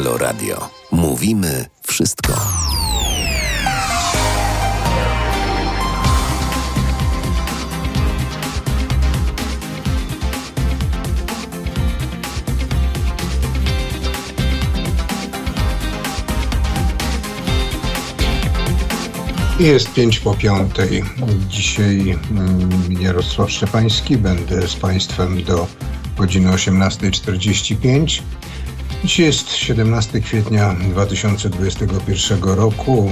Halo Radio. Mówimy wszystko. Jest pięć po piątej. Dzisiaj mm, Jarosław Szczepański. Będę z Państwem do godziny 18.45. Dziś jest 17 kwietnia 2021 roku.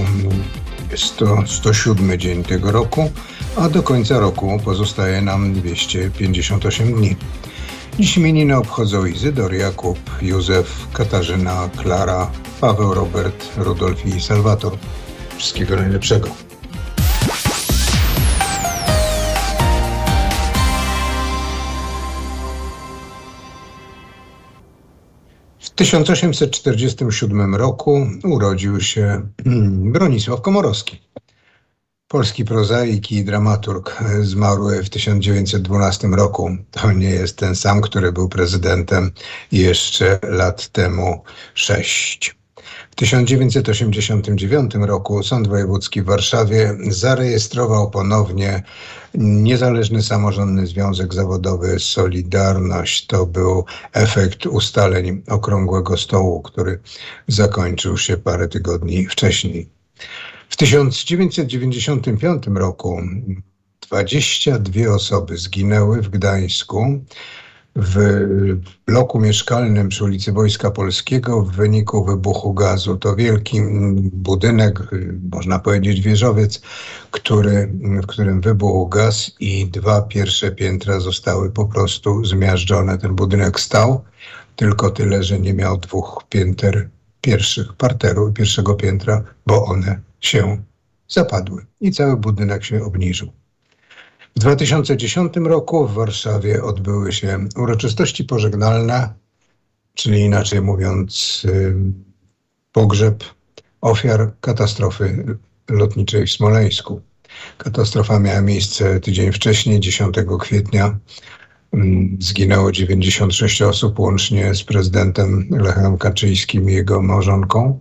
Jest to 107 dzień tego roku, a do końca roku pozostaje nam 258 dni. Dziś imieniny obchodzą Izydor, Jakub, Józef, Katarzyna, Klara, Paweł, Robert, Rudolf i Salwator. Wszystkiego najlepszego. 1847 roku urodził się Bronisław Komorowski. Polski prozaik i dramaturg zmarły w 1912 roku. To nie jest ten sam, który był prezydentem jeszcze lat temu sześć. W 1989 roku Sąd Wojewódzki w Warszawie zarejestrował ponownie Niezależny Samorządny Związek Zawodowy Solidarność. To był efekt ustaleń Okrągłego Stołu, który zakończył się parę tygodni wcześniej. W 1995 roku 22 osoby zginęły w Gdańsku w bloku mieszkalnym przy ulicy Wojska Polskiego w wyniku wybuchu gazu. To wielki budynek, można powiedzieć wieżowiec, który, w którym wybuchł gaz i dwa pierwsze piętra zostały po prostu zmiażdżone. Ten budynek stał, tylko tyle, że nie miał dwóch pięter pierwszych parteru pierwszego piętra, bo one się zapadły i cały budynek się obniżył. W 2010 roku w Warszawie odbyły się uroczystości pożegnalne, czyli inaczej mówiąc, pogrzeb ofiar katastrofy lotniczej w Smoleńsku. Katastrofa miała miejsce tydzień wcześniej, 10 kwietnia. Zginęło 96 osób, łącznie z prezydentem Lechem Kaczyńskim i jego małżonką.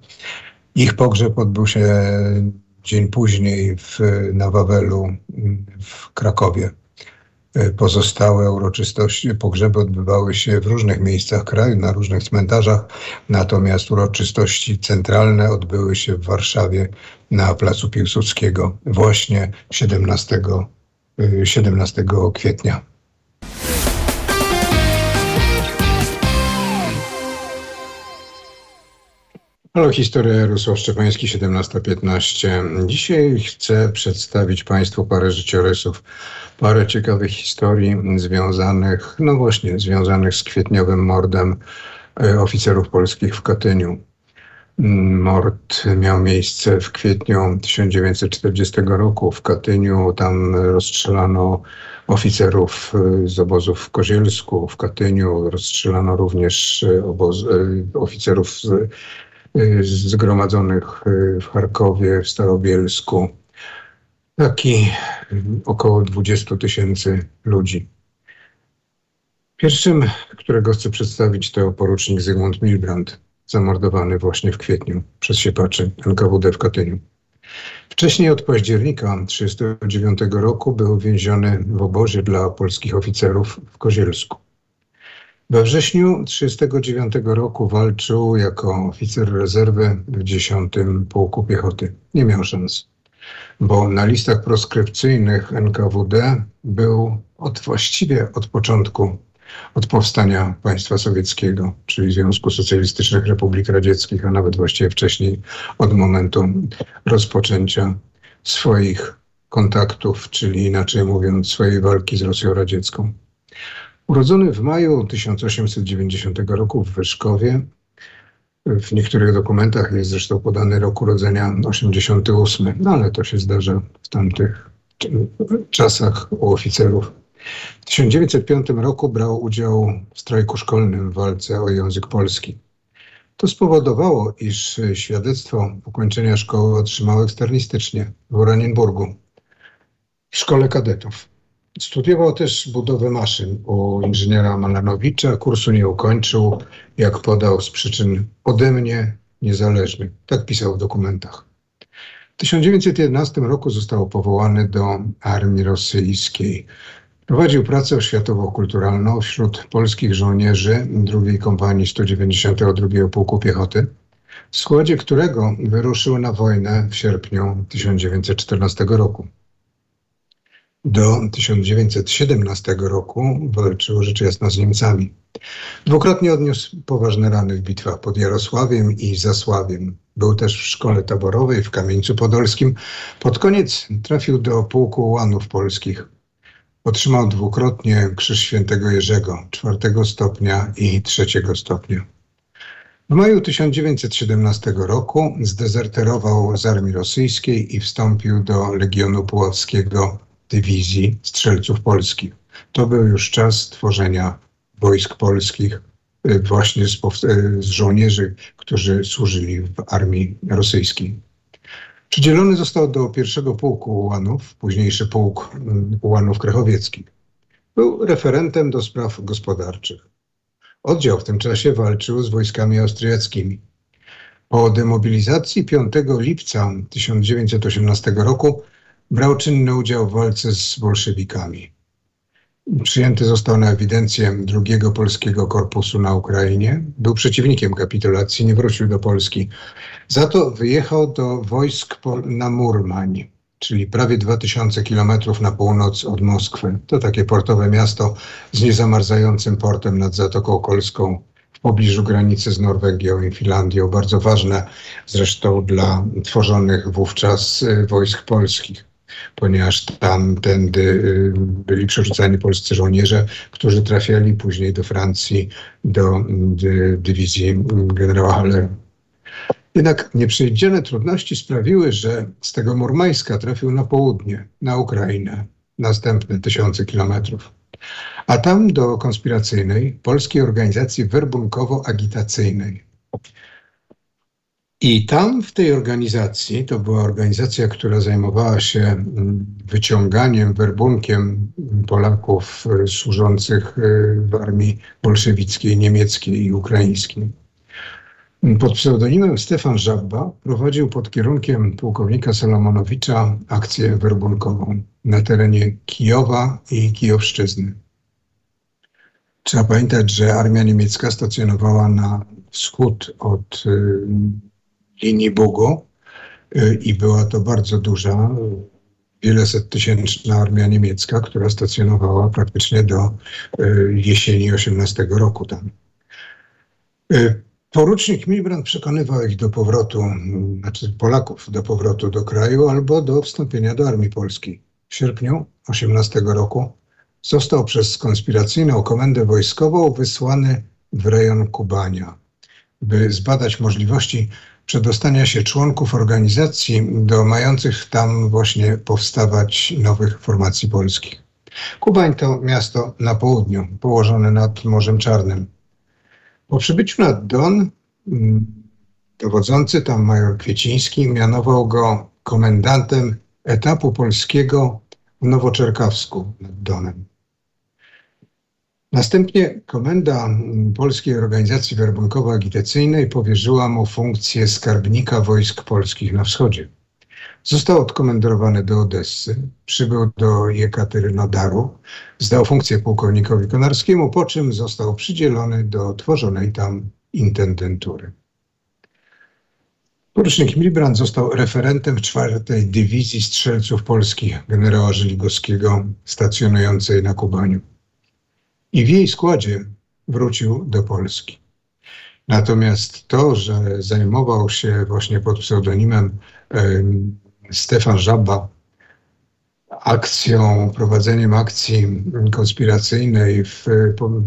Ich pogrzeb odbył się dzień później w, na Wawelu w Krakowie. Pozostałe uroczystości, pogrzeby odbywały się w różnych miejscach kraju, na różnych cmentarzach, natomiast uroczystości centralne odbyły się w Warszawie na Placu Piłsudskiego właśnie 17, 17 kwietnia. Halo, historia Jarosław Szczepański, 17.15. Dzisiaj chcę przedstawić Państwu parę życiorysów, parę ciekawych historii związanych, no właśnie, związanych z kwietniowym mordem e, oficerów polskich w Katyniu. Mord miał miejsce w kwietniu 1940 roku w Katyniu. Tam rozstrzelano oficerów e, z obozów w Kozielsku, w Katyniu. Rozstrzelano również e, oficerów z zgromadzonych y, w Charkowie, w Starobielsku. Taki około 20 tysięcy ludzi. Pierwszym, którego chcę przedstawić, to porucznik Zygmunt Milbrand, zamordowany właśnie w kwietniu przez siepaczy NKWD w Katyniu. Wcześniej od października 1939 roku był więziony w obozie dla polskich oficerów w Kozielsku. We wrześniu 1939 roku walczył jako oficer rezerwy w 10 Pułku Piechoty. Nie miał szans, bo na listach proskrypcyjnych NKWD był od właściwie od początku, od powstania państwa sowieckiego, czyli Związku Socjalistycznych Republik Radzieckich, a nawet właściwie wcześniej od momentu rozpoczęcia swoich kontaktów, czyli inaczej mówiąc, swojej walki z Rosją Radziecką. Urodzony w maju 1890 roku w Wyszkowie, w niektórych dokumentach jest zresztą podany rok urodzenia 88, no ale to się zdarza w tamtych czasach u oficerów. W 1905 roku brał udział w strajku szkolnym w walce o język polski. To spowodowało, iż świadectwo ukończenia szkoły otrzymał eksternistycznie w Oranienburgu, w szkole kadetów. Studiował też budowę maszyn u inżyniera Malanowicza. Kursu nie ukończył, jak podał, z przyczyn ode mnie niezależnych. Tak pisał w dokumentach. W 1911 roku został powołany do armii rosyjskiej. Prowadził pracę oświatowo-kulturalną wśród polskich żołnierzy II Kompanii 192 Pułku Piechoty, w składzie którego wyruszył na wojnę w sierpniu 1914 roku. Do 1917 roku walczył rzecz jasna z Niemcami. Dwukrotnie odniósł poważne rany w bitwach pod Jarosławiem i Zasławiem. Był też w szkole taborowej w Kamieńcu Podolskim. Pod koniec trafił do pułku ułanów polskich. Otrzymał dwukrotnie Krzyż Świętego Jerzego, czwartego stopnia i trzeciego stopnia. W maju 1917 roku zdezerterował z armii rosyjskiej i wstąpił do Legionu Puławskiego Dywizji Strzelców Polskich. To był już czas tworzenia wojsk polskich, y, właśnie z, y, z żołnierzy, którzy służyli w armii rosyjskiej. Przydzielony został do pierwszego pułku ułanów, późniejszy pułk mm, ułanów krechowieckich. Był referentem do spraw gospodarczych. Oddział w tym czasie walczył z wojskami austriackimi. Po demobilizacji 5 lipca 1918 roku brał czynny udział w walce z bolszewikami. Przyjęty został na ewidencję drugiego polskiego korpusu na Ukrainie. Był przeciwnikiem kapitulacji, nie wrócił do Polski. Za to wyjechał do wojsk na Murmań, czyli prawie 2000 kilometrów na północ od Moskwy. To takie portowe miasto z niezamarzającym portem nad Zatoką Kolską w pobliżu granicy z Norwegią i Finlandią. Bardzo ważne zresztą dla tworzonych wówczas y, wojsk polskich ponieważ tamtędy y, byli przerzucani polscy żołnierze, którzy trafiali później do Francji, do dywizji generała Hallera. Jednak nieprzewidziane trudności sprawiły, że z tego Murmańska trafił na południe, na Ukrainę, następne tysiące kilometrów. A tam do konspiracyjnej polskiej organizacji werbunkowo-agitacyjnej. I tam w tej organizacji, to była organizacja, która zajmowała się mm, wyciąganiem, werbunkiem Polaków e, służących e, w armii bolszewickiej, niemieckiej i ukraińskiej. Pod pseudonimem Stefan Żabba prowadził pod kierunkiem pułkownika Solomonowicza akcję werbunkową na terenie Kijowa i Kijowszczyzny. Trzeba pamiętać, że armia niemiecka stacjonowała na wschód od e, linii Bugu y, i była to bardzo duża, wieloset tysięczna armia niemiecka, która stacjonowała praktycznie do y, jesieni 18 roku tam. Y, porucznik Milbrand przekonywał ich do powrotu, znaczy Polaków do powrotu do kraju albo do wstąpienia do armii polskiej. W sierpniu 18 roku został przez konspiracyjną komendę wojskową wysłany w rejon Kubania, by zbadać możliwości przedostania się członków organizacji do mających tam właśnie powstawać nowych formacji polskich. Kubań to miasto na południu, położone nad Morzem Czarnym. Po przybyciu nad Don, mm, dowodzący tam major Kwieciński mianował go komendantem etapu polskiego w Nowoczerkawsku nad Donem. Następnie Komenda Polskiej Organizacji Werbunkowo-Agitacyjnej powierzyła mu funkcję skarbnika wojsk polskich na wschodzie. Został odkomendowany do Odessy, przybył do Jekaterynodaru, zdał funkcję pułkownikowi Konarskiemu, po czym został przydzielony do tworzonej tam intendentury. Porucznik Milbrand został referentem czwartej Dywizji Strzelców Polskich generała Żeligowskiego stacjonującej na Kubaniu i w jej składzie wrócił do Polski. Natomiast to, że zajmował się właśnie pod pseudonimem Stefan Żaba akcją, prowadzeniem akcji konspiracyjnej w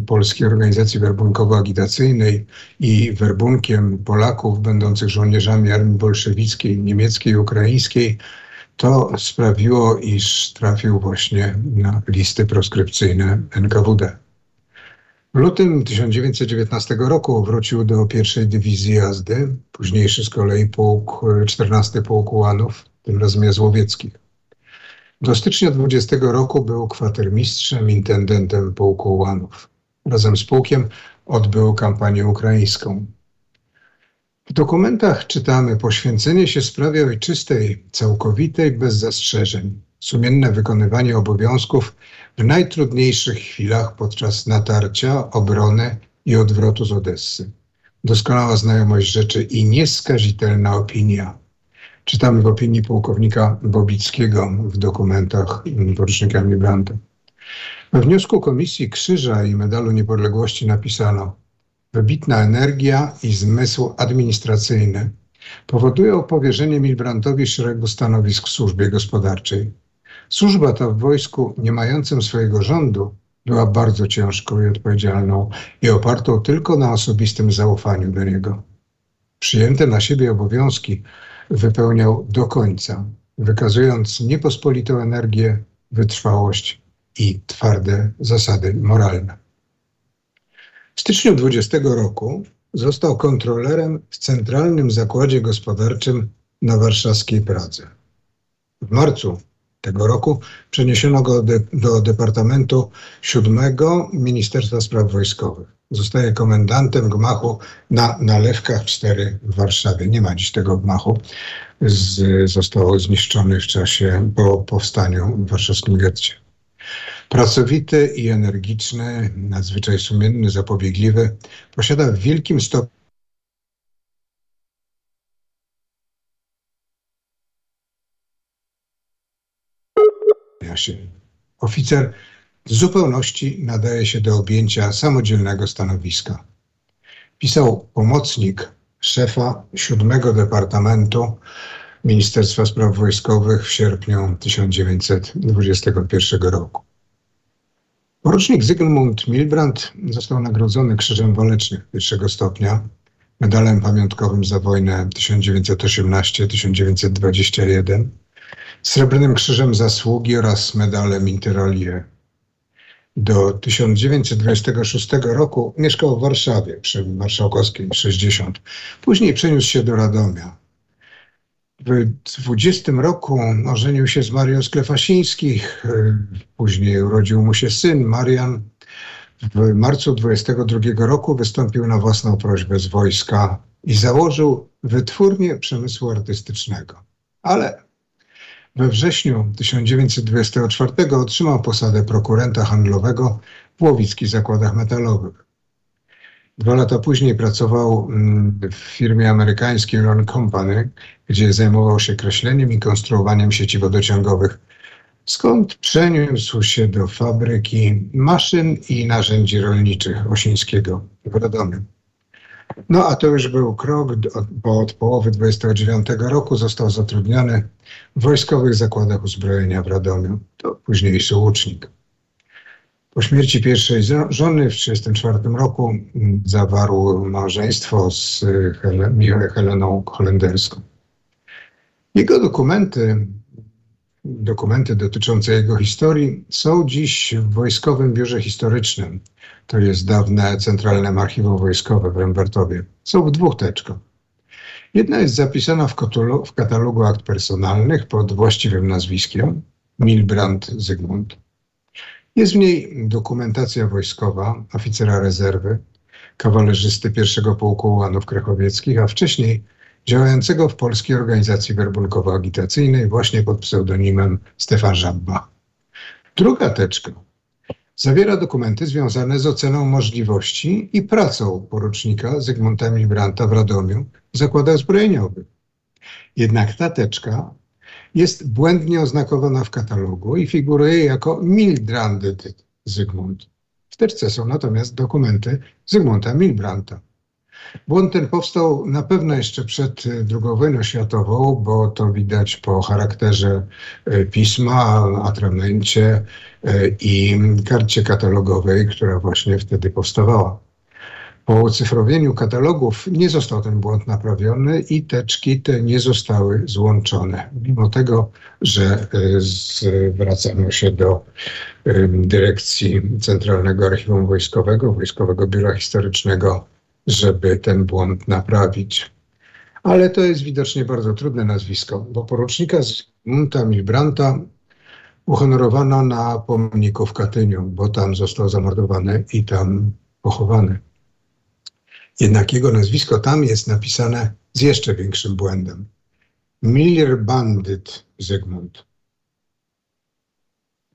Polskiej Organizacji Werbunkowo-Agitacyjnej i werbunkiem Polaków będących żołnierzami armii bolszewickiej, niemieckiej, ukraińskiej, to sprawiło, iż trafił właśnie na listy proskrypcyjne NKWD. W lutym 1919 roku wrócił do pierwszej dywizji jazdy, późniejszy z kolei pułk, 14 Pułk Ułanów, tym razem Jazłowieckich. Do stycznia 20 roku był kwatermistrzem, intendentem pułku Ułanów. Razem z pułkiem odbył kampanię ukraińską. W dokumentach czytamy poświęcenie się sprawie ojczystej, całkowitej, bez zastrzeżeń, sumienne wykonywanie obowiązków w najtrudniejszych chwilach podczas natarcia, obrony i odwrotu z Odessy. Doskonała znajomość rzeczy i nieskazitelna opinia. Czytamy w opinii pułkownika Bobickiego w dokumentach porucznika Milbranta. We wniosku Komisji Krzyża i Medalu Niepodległości napisano wybitna energia i zmysł administracyjny powodują powierzenie Milbrantowi szeregu stanowisk w służbie gospodarczej. Służba ta w wojsku nie mającym swojego rządu była bardzo ciężką i odpowiedzialną i opartą tylko na osobistym zaufaniu do niego. Przyjęte na siebie obowiązki wypełniał do końca, wykazując niepospolitą energię, wytrwałość i twarde zasady moralne. W styczniu 20 roku został kontrolerem w Centralnym Zakładzie Gospodarczym na warszawskiej Pradze. W marcu tego roku przeniesiono go de, do Departamentu Siódmego Ministerstwa Spraw Wojskowych. Zostaje komendantem gmachu na Nalewkach 4 w Warszawie. Nie ma dziś tego gmachu. Z, został zniszczony w czasie po powstaniu w warszawskim getcie. Pracowity i energiczny, nadzwyczaj sumienny, zapobiegliwy, posiada w wielkim stopniu się. Oficer w zupełności nadaje się do objęcia samodzielnego stanowiska. Pisał pomocnik szefa siódmego Departamentu Ministerstwa Spraw Wojskowych w sierpniu 1921 roku. Porucznik Zygmunt Milbrand został nagrodzony Krzyżem Walecznych pierwszego stopnia, medalem pamiątkowym za wojnę 1918-1921, Srebrnym Krzyżem Zasługi oraz medalem Interolier. Do 1926 roku mieszkał w Warszawie przy Marszałkowskiej 60. Później przeniósł się do Radomia. W 20 roku ożenił się z Marią Sklefasińskich. Później urodził mu się syn Marian. W marcu 22 roku wystąpił na własną prośbę z wojska i założył wytwórnię przemysłu artystycznego. Ale we wrześniu 1924 otrzymał posadę prokurenta handlowego w Łowickich Zakładach Metalowych. Dwa lata później pracował mm, w firmie amerykańskiej Ron Company, gdzie zajmował się kreśleniem i konstruowaniem sieci wodociągowych, skąd przeniósł się do fabryki maszyn i narzędzi rolniczych Osińskiego w Radomiu. No a to już był krok, bo od połowy 29 roku został zatrudniony w wojskowych zakładach uzbrojenia w Radomiu. To późniejszy łucznik. Po śmierci pierwszej żony w 1934 roku mm, zawarł małżeństwo z Heleną Holenderską. Jego dokumenty, dokumenty dotyczące jego historii są dziś w Wojskowym Biurze Historycznym to jest dawne Centralne Archiwum Wojskowe w Rembertowie. Są w dwóch teczkach. Jedna jest zapisana w, katalogu, w katalogu akt personalnych pod właściwym nazwiskiem Milbrand Zygmunt. Jest w niej dokumentacja wojskowa oficera rezerwy, kawalerzysty pierwszego pułku ułanów krechowieckich, a wcześniej działającego w Polskiej Organizacji Werbunkowo-Agitacyjnej właśnie pod pseudonimem Stefan Żabba. Druga teczka Zawiera dokumenty związane z oceną możliwości i pracą porucznika Zygmunta Milbranta w Radomiu w zakładach zbrojeniowych. Jednak ta teczka jest błędnie oznakowana w katalogu i figuruje jako Milbranded Zygmunt. W teczce są natomiast dokumenty Zygmunta Milbranta. Błąd ten powstał na pewno jeszcze przed II wojną światową, bo to widać po charakterze e, pisma, atramencie e, i karcie katalogowej, która właśnie wtedy powstawała. Po ucyfrowieniu katalogów nie został ten błąd naprawiony i teczki te nie zostały złączone. Mimo tego, że e, zwracano się do dyrekcji Centralnego Archiwum Wojskowego, Wojskowego Biura Historycznego żeby ten błąd naprawić. Ale to jest widocznie bardzo trudne nazwisko, bo porucznika Zygmunta Milbranta uhonorowano na pomniku w Katyniu, bo tam został zamordowany i tam pochowany. Jednak jego nazwisko tam jest napisane z jeszcze większym błędem. Miller Bandyt Zygmunt.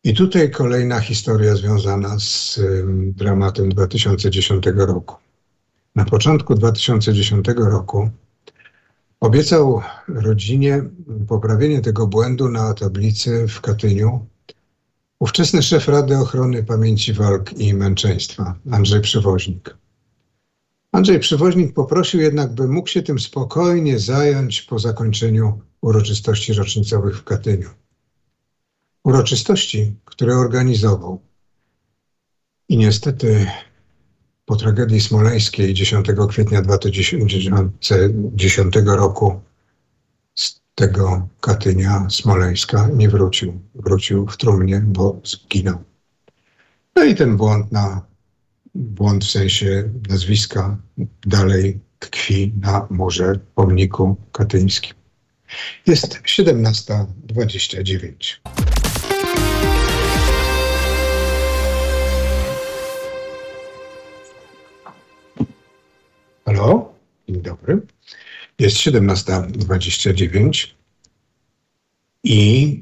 I tutaj kolejna historia związana z dramatem 2010 roku. Na początku 2010 roku obiecał rodzinie poprawienie tego błędu na tablicy w Katyniu ówczesny szef Rady Ochrony Pamięci Walk i Męczeństwa, Andrzej Przywoźnik. Andrzej Przywoźnik poprosił jednak, by mógł się tym spokojnie zająć po zakończeniu uroczystości rocznicowych w Katyniu. Uroczystości, które organizował. I niestety po tragedii smoleńskiej 10 kwietnia 2010 roku z tego Katynia Smoleńska nie wrócił. Wrócił w trumnie, bo zginął. No i ten błąd na błąd w sensie nazwiska dalej tkwi na murze pomniku katyńskim. Jest 17.29. Halo, dzień dobry. Jest 17.29 i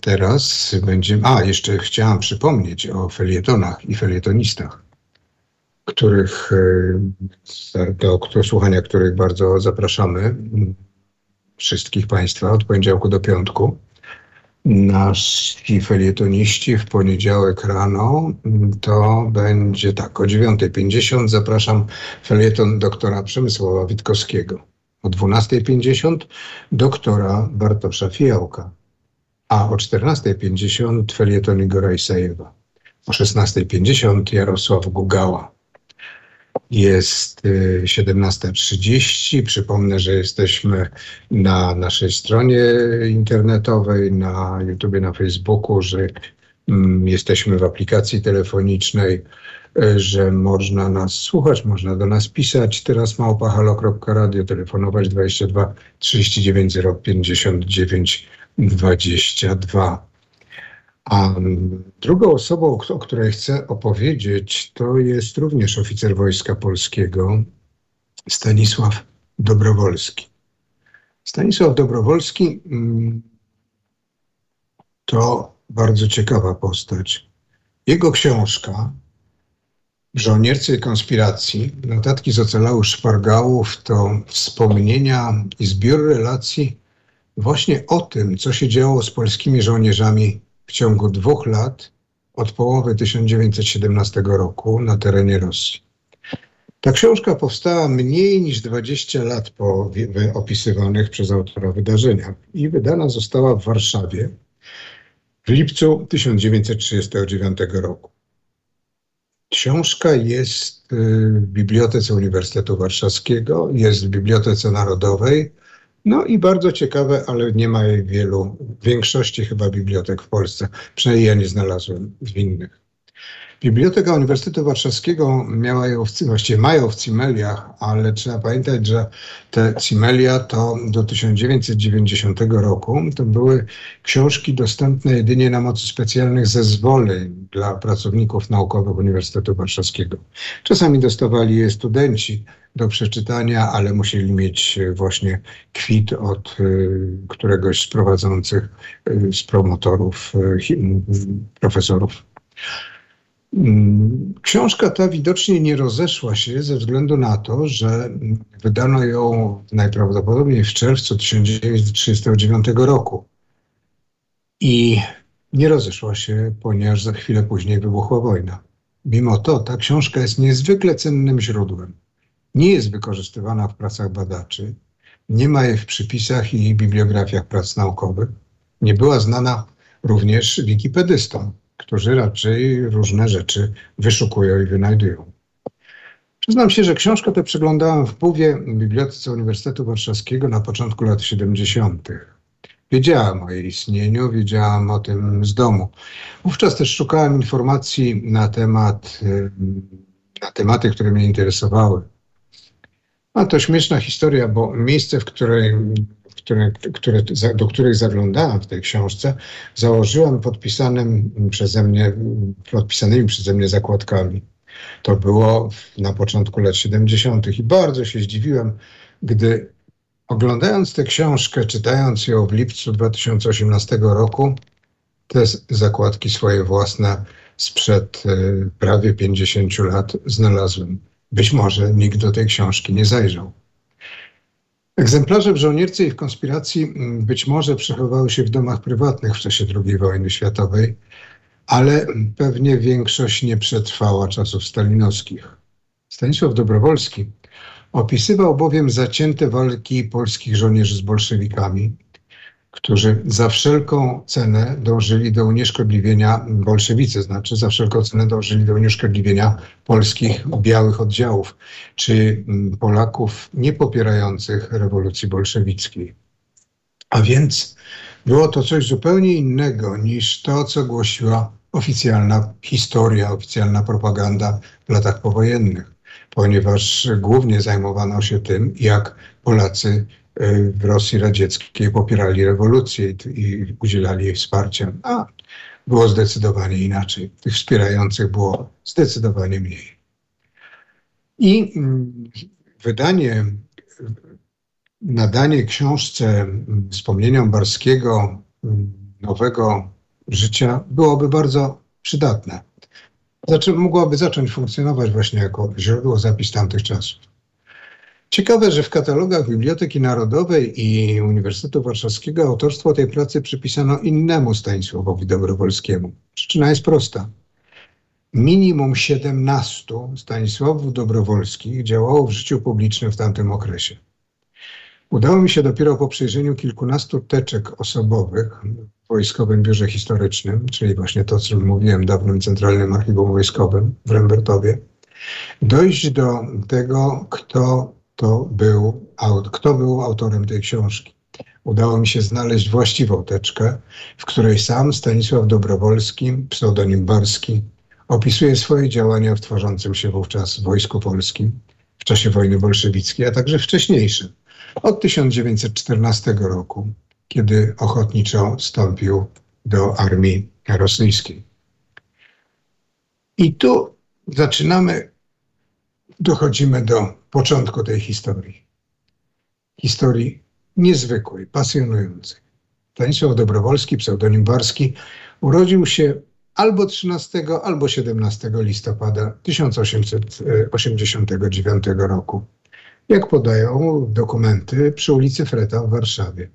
teraz będziemy... A, jeszcze chciałam przypomnieć o felietonach i felietonistach, których, e, do, do słuchania których bardzo zapraszamy wszystkich Państwa od poniedziałku do piątku. Nasi felietoniści w poniedziałek rano to będzie tak, o 9.50 zapraszam felieton doktora Przemysława Witkowskiego. O 12.50 doktora Bartosza Fijałka, a o 14.50 felieton Igora Isajewa. O 16.50 Jarosław Gugała. Jest 17.30. Y, Przypomnę, że jesteśmy na naszej stronie internetowej, na YouTube, na Facebooku, że mm, jesteśmy w aplikacji telefonicznej, y, że można nas słuchać, można do nas pisać. Teraz małpahalo.radio, telefonować 22 39 059 22. A drugą osobą, o której chcę opowiedzieć, to jest również oficer Wojska Polskiego, Stanisław Dobrowolski. Stanisław Dobrowolski mm, to bardzo ciekawa postać. Jego książka Żołniercy konspiracji, notatki z ocalałych szpargałów to wspomnienia i zbiór relacji właśnie o tym, co się działo z polskimi żołnierzami w ciągu dwóch lat od połowy 1917 roku na terenie Rosji. Ta książka powstała mniej niż 20 lat po opisywanych przez autora wydarzeniach i wydana została w Warszawie w lipcu 1939 roku. Książka jest y, w Bibliotece Uniwersytetu Warszawskiego, jest w Bibliotece Narodowej, no i bardzo ciekawe, ale nie ma jej wielu, w większości chyba bibliotek w Polsce. Przynajmniej ja nie znalazłem w innych. Biblioteka Uniwersytetu Warszawskiego miała ją, w, właściwie mają w Cimeliach, ale trzeba pamiętać, że te Cimelia to do 1990 roku to były książki dostępne jedynie na mocy specjalnych zezwoleń dla pracowników naukowych Uniwersytetu Warszawskiego. Czasami dostawali je studenci do przeczytania, ale musieli mieć właśnie kwit od y, któregoś z prowadzących, y, z promotorów, profesorów. Książka ta widocznie nie rozeszła się ze względu na to, że wydano ją najprawdopodobniej w czerwcu 1939 roku. I nie rozeszła się, ponieważ za chwilę później wybuchła wojna. Mimo to ta książka jest niezwykle cennym źródłem. Nie jest wykorzystywana w pracach badaczy, nie ma jej w przypisach i bibliografiach prac naukowych. Nie była znana również wikipedystom którzy raczej różne rzeczy wyszukują i wynajdują. Przyznam się, że książkę tę przeglądałem w Pówie w Bibliotece Uniwersytetu Warszawskiego na początku lat 70. Wiedziałem o jej istnieniu, wiedziałem o tym z domu. Wówczas też szukałem informacji na temat, na tematy, które mnie interesowały. A to śmieszna historia, bo miejsce, w, której, które, które, do których zaglądałem w tej książce, założyłem podpisanym przeze mnie, podpisanymi przeze mnie zakładkami. To było na początku lat 70. i bardzo się zdziwiłem, gdy oglądając tę książkę, czytając ją w lipcu 2018 roku, te zakładki swoje własne sprzed y, prawie 50 lat znalazłem. Być może nikt do tej książki nie zajrzał. Egzemplarze w żołnierce i w konspiracji mm, być może przechowały się w domach prywatnych w czasie II wojny światowej, ale pewnie większość nie przetrwała czasów stalinowskich. Stanisław Dobrowolski opisywał bowiem zacięte walki polskich żołnierzy z bolszewikami, którzy za wszelką cenę dążyli do unieszkodliwienia, bolszewicy znaczy, za wszelką cenę dążyli do unieszkodliwienia polskich białych oddziałów, czy mm, Polaków niepopierających rewolucji bolszewickiej. A więc było to coś zupełnie innego niż to, co głosiła oficjalna historia, oficjalna propaganda w latach powojennych, ponieważ głównie zajmowano się tym, jak Polacy w Rosji Radzieckiej popierali rewolucję i udzielali jej wsparcia. A było zdecydowanie inaczej. Tych wspierających było zdecydowanie mniej. I mm, wydanie, nadanie książce mm, wspomnieniom Barskiego mm, nowego życia byłoby bardzo przydatne. Znaczy, mogłaby zacząć funkcjonować właśnie jako źródło zapis tamtych czasów. Ciekawe, że w katalogach Biblioteki Narodowej i Uniwersytetu Warszawskiego autorstwo tej pracy przypisano innemu Stanisławowi Dobrowolskiemu. Przyczyna jest prosta. Minimum 17 Stanisławów Dobrowolskich działało w życiu publicznym w tamtym okresie. Udało mi się dopiero po przejrzeniu kilkunastu teczek osobowych w Wojskowym Biurze Historycznym, czyli właśnie to, co mówiłem, dawnym Centralnym Archiwum Wojskowym w Rembertowie, dojść do tego, kto to był, kto był autorem tej książki. Udało mi się znaleźć właściwą teczkę, w której sam Stanisław Dobrowolski, pseudonim Barski, opisuje swoje działania w tworzącym się wówczas Wojsku Polskim w czasie wojny bolszewickiej, a także wcześniejszym od 1914 roku, kiedy ochotniczo wstąpił do armii rosyjskiej. I tu zaczynamy, dochodzimy do początku tej historii. Historii niezwykłej, pasjonującej. Stanisław Dobrowolski, pseudonim Barski, urodził się albo 13, albo 17 listopada 1889 roku jak podają dokumenty przy ulicy Freta w Warszawie.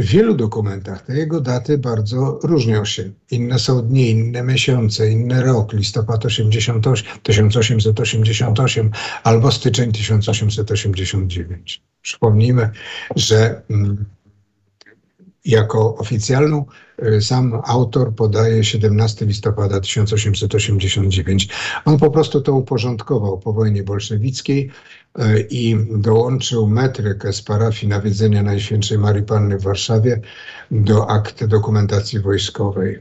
W wielu dokumentach te jego daty bardzo różnią się. Inne są dni, inne miesiące, inny rok, listopad 88, 1888 albo styczeń 1889. Przypomnijmy, że mm, jako oficjalną sam autor podaje 17 listopada 1889. On po prostu to uporządkował po wojnie bolszewickiej y, i dołączył metrykę z parafii nawiedzenia Najświętszej Marii Panny w Warszawie do akt dokumentacji wojskowej.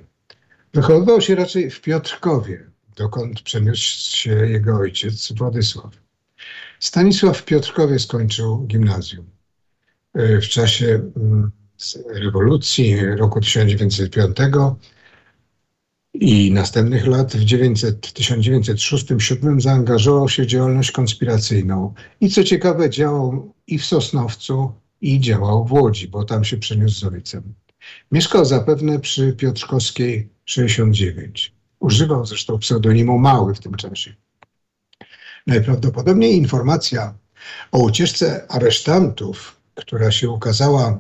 Wychowywał się raczej w Piotrkowie, dokąd przeniósł się jego ojciec Władysław. Stanisław w Piotrkowie skończył gimnazjum. Y, w czasie mm, rewolucji roku 1905 i następnych lat w 1906-1907 zaangażował się w działalność konspiracyjną. I co ciekawe, działał i w Sosnowcu, i działał w Łodzi, bo tam się przeniósł z ojcem. Mieszkał zapewne przy Piotrkowskiej 69. Używał zresztą pseudonimu Mały w tym czasie. Najprawdopodobniej informacja o ucieczce aresztantów, która się ukazała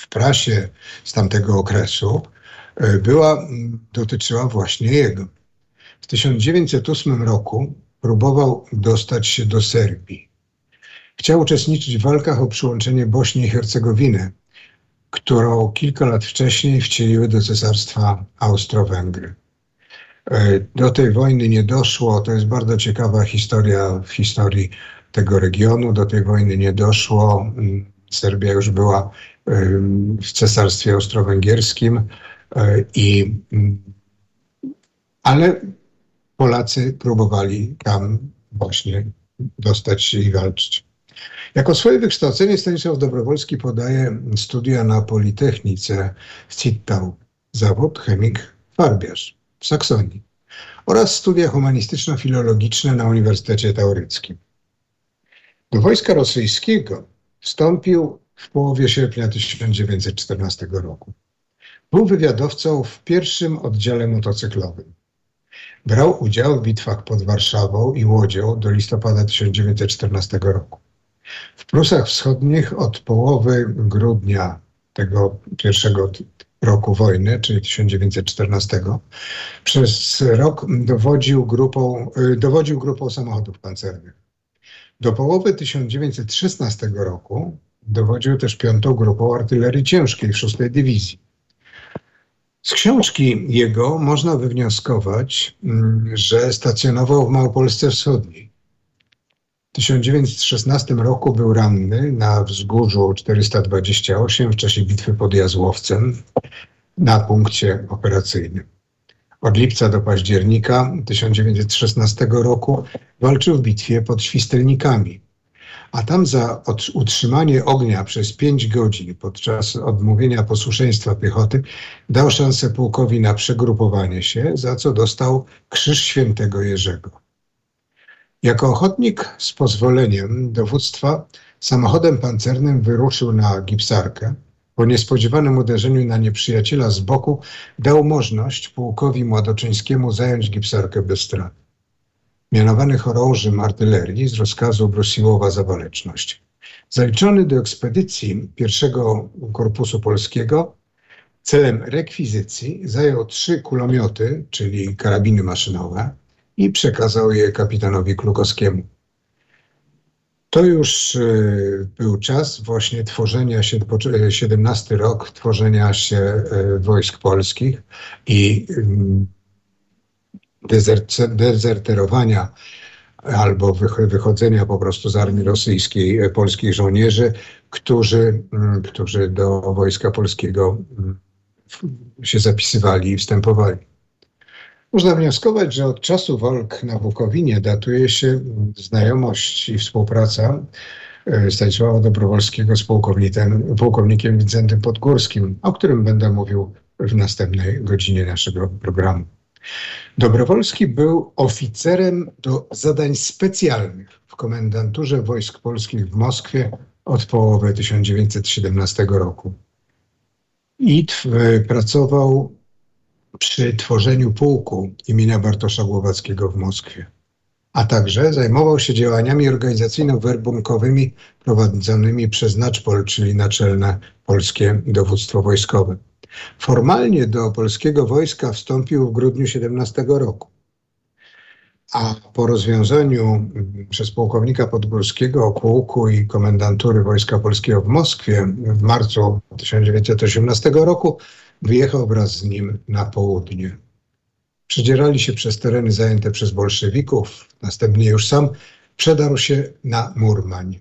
w prasie z tamtego okresu e, była, dotyczyła właśnie jego. W 1908 roku próbował dostać się do Serbii. Chciał uczestniczyć w walkach o przyłączenie Bośni i Hercegowiny, którą kilka lat wcześniej wcieliły do cesarstwa Austro-Węgry. E, do tej wojny nie doszło. To jest bardzo ciekawa historia w historii tego regionu. Do tej wojny nie doszło. Serbia już była w Cesarstwie Austro-Węgierskim e, i ale Polacy próbowali tam właśnie dostać się i walczyć. Jako swoje wykształcenie Stanisław Dobrowolski podaje studia na Politechnice w Zittau, zawód chemik-farbiarz w Saksonii oraz studia humanistyczno-filologiczne na Uniwersytecie Tauryckim. Do wojska rosyjskiego wstąpił w połowie sierpnia 1914 roku. Był wywiadowcą w pierwszym oddziale motocyklowym. Brał udział w bitwach pod Warszawą i Łodzią do listopada 1914 roku. W Prusach Wschodnich od połowy grudnia tego pierwszego roku wojny, czyli 1914, przez rok dowodził grupą, y, dowodził grupą samochodów pancernych. Do połowy 1916 roku dowodził też piątą grupą artylerii ciężkiej 6 Dywizji. Z książki jego można wywnioskować, mm, że stacjonował w Małopolsce Wschodniej. W 1916 roku był ranny na wzgórzu 428 w czasie bitwy pod Jazłowcem na punkcie operacyjnym. Od lipca do października 1916 roku walczył w bitwie pod Świstelnikami, a tam za utrzymanie ognia przez pięć godzin podczas odmówienia posłuszeństwa piechoty dał szansę pułkowi na przegrupowanie się, za co dostał Krzyż Świętego Jerzego. Jako ochotnik z pozwoleniem dowództwa samochodem pancernym wyruszył na Gipsarkę. Po niespodziewanym uderzeniu na nieprzyjaciela z boku dał możliwość pułkowi Mładoczyńskiemu zająć Gipsarkę bez strat mianowany chorążym artylerii z rozkazu Brosiłowa za waleczność. Zaliczony do ekspedycji pierwszego Korpusu Polskiego celem rekwizycji zajął trzy kulomioty, czyli karabiny maszynowe i przekazał je kapitanowi Klukowskiemu. To już e, był czas właśnie tworzenia się, 17 rok tworzenia się e, wojsk polskich i dezerterowania albo wychodzenia po prostu z armii rosyjskiej e, polskich żołnierzy, którzy, mm, którzy do wojska polskiego mm, się zapisywali i wstępowali. Można wnioskować, że od czasu walk na Bukowinie datuje się znajomość i współpraca e, Stanisława Dobrowolskiego z pułkownikiem, pułkownikiem Wincentym Podgórskim, o którym będę mówił w następnej godzinie naszego programu. Dobrowolski był oficerem do zadań specjalnych w komendanturze wojsk polskich w Moskwie od połowy 1917 roku. I pracował przy tworzeniu pułku imienia Bartosza Głowackiego w Moskwie. A także zajmował się działaniami organizacyjno-werbunkowymi prowadzonymi przez Naczpol, czyli Naczelne Polskie Dowództwo Wojskowe. Formalnie do polskiego wojska wstąpił w grudniu 17 roku. A po rozwiązaniu przez pułkownika Podgórskiego pułku i komendantury Wojska Polskiego w Moskwie w marcu 1918 roku wyjechał wraz z nim na południe. Przedzierali się przez tereny zajęte przez bolszewików, następnie już sam przedarł się na Murmań.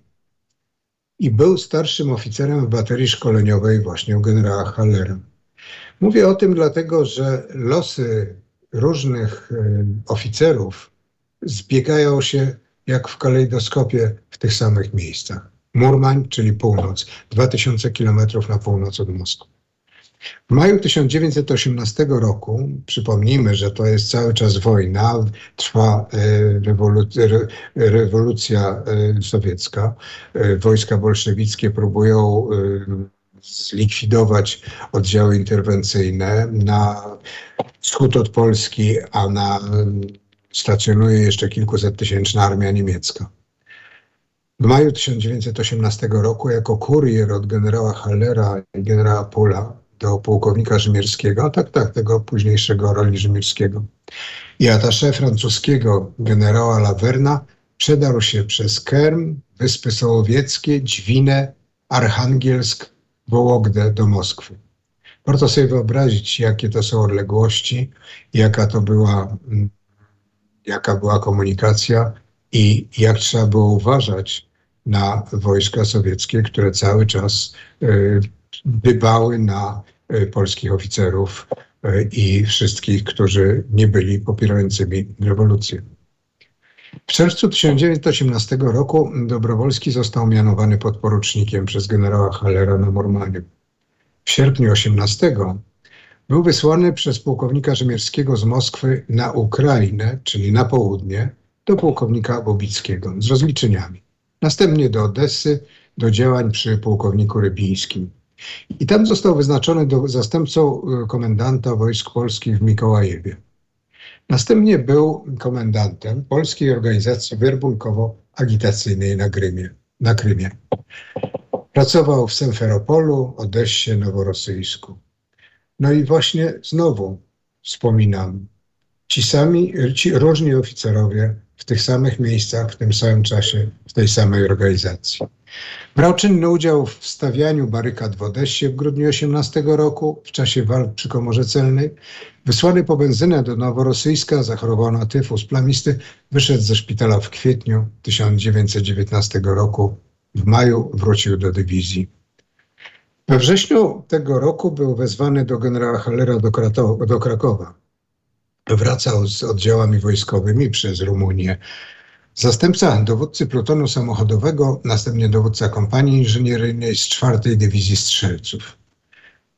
I był starszym oficerem w baterii szkoleniowej właśnie u generała Hallera. Mówię o tym dlatego, że losy różnych e, oficerów zbiegają się jak w kalejdoskopie w tych samych miejscach. Murmań, czyli północ, 2000 kilometrów na północ od Moskwy. W maju 1918 roku, przypomnijmy, że to jest cały czas wojna, trwa e, rewolucja, e, sowiecka, wojska bolszewickie próbują zlikwidować oddziały interwencyjne na wschód od Polski, a na stacjonuje jeszcze kilkusettysięczna armia niemiecka. W maju 1918 roku jako kurier od generała Hallera i generała Pula do pułkownika Rzymierskiego, tak, tak, tego późniejszego roli Rzymierskiego i atasze francuskiego generała Laverna przedarł się przez Kerm, Wyspy Sołowieckie, Dźwinę, Archangielsk, Wołogdę do Moskwy. Warto sobie wyobrazić, jakie to są odległości, jaka to była, mm, jaka była komunikacja i jak trzeba było uważać na wojska sowieckie, które cały czas y, dbały na y, polskich oficerów y, i wszystkich, którzy nie byli popierającymi rewolucję. W czerwcu 1918 roku Dobrowolski został mianowany podporucznikiem przez generała Hallera na Mormanie. W sierpniu 18 był wysłany przez pułkownika Rzymierskiego z Moskwy na Ukrainę, czyli na południe, do pułkownika Bobickiego z rozliczeniami. Następnie do Odessy, do działań przy pułkowniku Rybińskim. I tam został wyznaczony do zastępcą e, komendanta wojsk polskich w Mikołajewie. Następnie był komendantem Polskiej Organizacji Werbunkowo-Agitacyjnej na. Na Krymie. Pracował w Semferopolu, Odessie, Noworosyjsku. No i właśnie znowu wspominam, ci sami, ci różni oficerowie w tych samych miejscach, w tym samym czasie, w tej samej organizacji. Brał czynny udział w stawianiu barykad w Odessie w grudniu 18 roku, w czasie walk przy Komorze Celnej. Wysłany po benzynę do Noworosyjska, zachorował na tyfus plamisty, wyszedł ze szpitala w kwietniu 1919 roku. W maju wrócił do dywizji. We wrześniu tego roku był wezwany do generała Hallera do, do Krakowa. Wracał z oddziałami wojskowymi przez Rumunię. Zastępca dowódcy plutonu samochodowego, następnie dowódca kompanii inżynieryjnej z czwartej Dywizji Strzelców.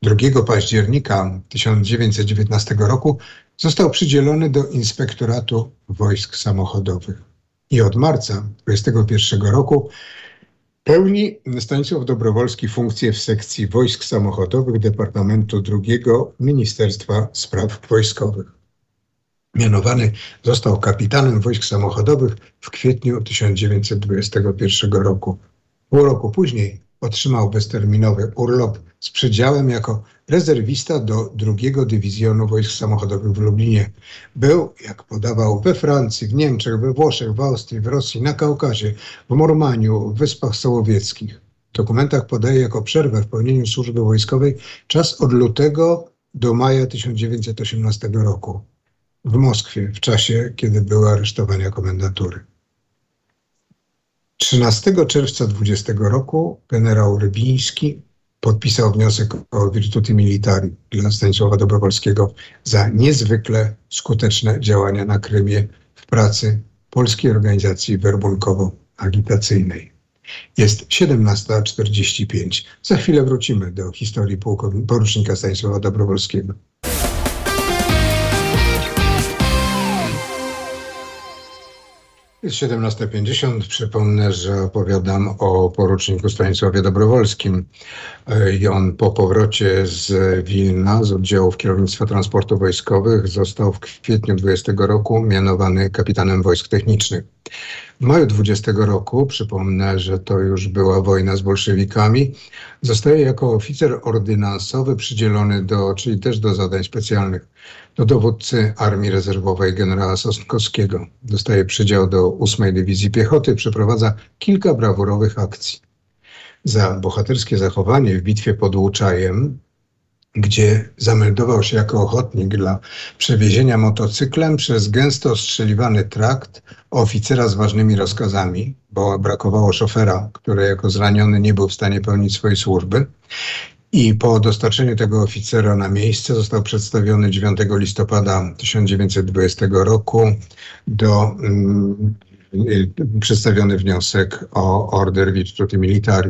2 października 1919 roku został przydzielony do Inspektoratu Wojsk Samochodowych. I od marca 1921 roku Pełni Stanisław Dobrowolski funkcję w sekcji wojsk samochodowych Departamentu II Ministerstwa Spraw Wojskowych. Mianowany został kapitanem wojsk samochodowych w kwietniu 1921 roku. Pół roku później otrzymał bezterminowy urlop z przedziałem jako rezerwista do drugiego dywizjonu wojsk samochodowych w Lublinie. Był, jak podawał, we Francji, w Niemczech, we Włoszech, w Austrii, w Rosji, na Kaukazie, w Mormaniu, w Wyspach Sołowieckich. W dokumentach podaje jako przerwę w pełnieniu służby wojskowej czas od lutego do maja 1918 roku w Moskwie, w czasie, kiedy były aresztowania komendatury. 13 czerwca 20 roku generał Rybiński podpisał wniosek o virtuti militari dla Stanisława Dobrowolskiego za niezwykle skuteczne działania na Krymie w pracy Polskiej Organizacji Werbunkowo-Agitacyjnej. Jest 17.45. Za chwilę wrócimy do historii porucznika Stanisława Dobrowolskiego. Jest 17.50. Przypomnę, że opowiadam o poruczniku Stanisławie Dobrowolskim. E, I on po powrocie z Wilna, z oddziałów kierownictwa transportu wojskowych, został w kwietniu 20 roku mianowany kapitanem wojsk technicznych. W maju 20 roku, przypomnę, że to już była wojna z bolszewikami, zostaje jako oficer ordynansowy przydzielony do, czyli też do zadań specjalnych, do dowódcy Armii Rezerwowej generała Sosnkowskiego. Dostaje przydział do 8 Dywizji Piechoty, przeprowadza kilka brawurowych akcji. Za bohaterskie zachowanie w bitwie pod Łuczajem gdzie zameldował się jako ochotnik dla przewiezienia motocyklem przez gęsto ostrzeliwany trakt oficera z ważnymi rozkazami, bo brakowało szofera, który jako zraniony nie był w stanie pełnić swojej służby. I po dostarczeniu tego oficera na miejsce został przedstawiony 9 listopada 1920 roku do mm, przedstawiony wniosek o order virtuti militari.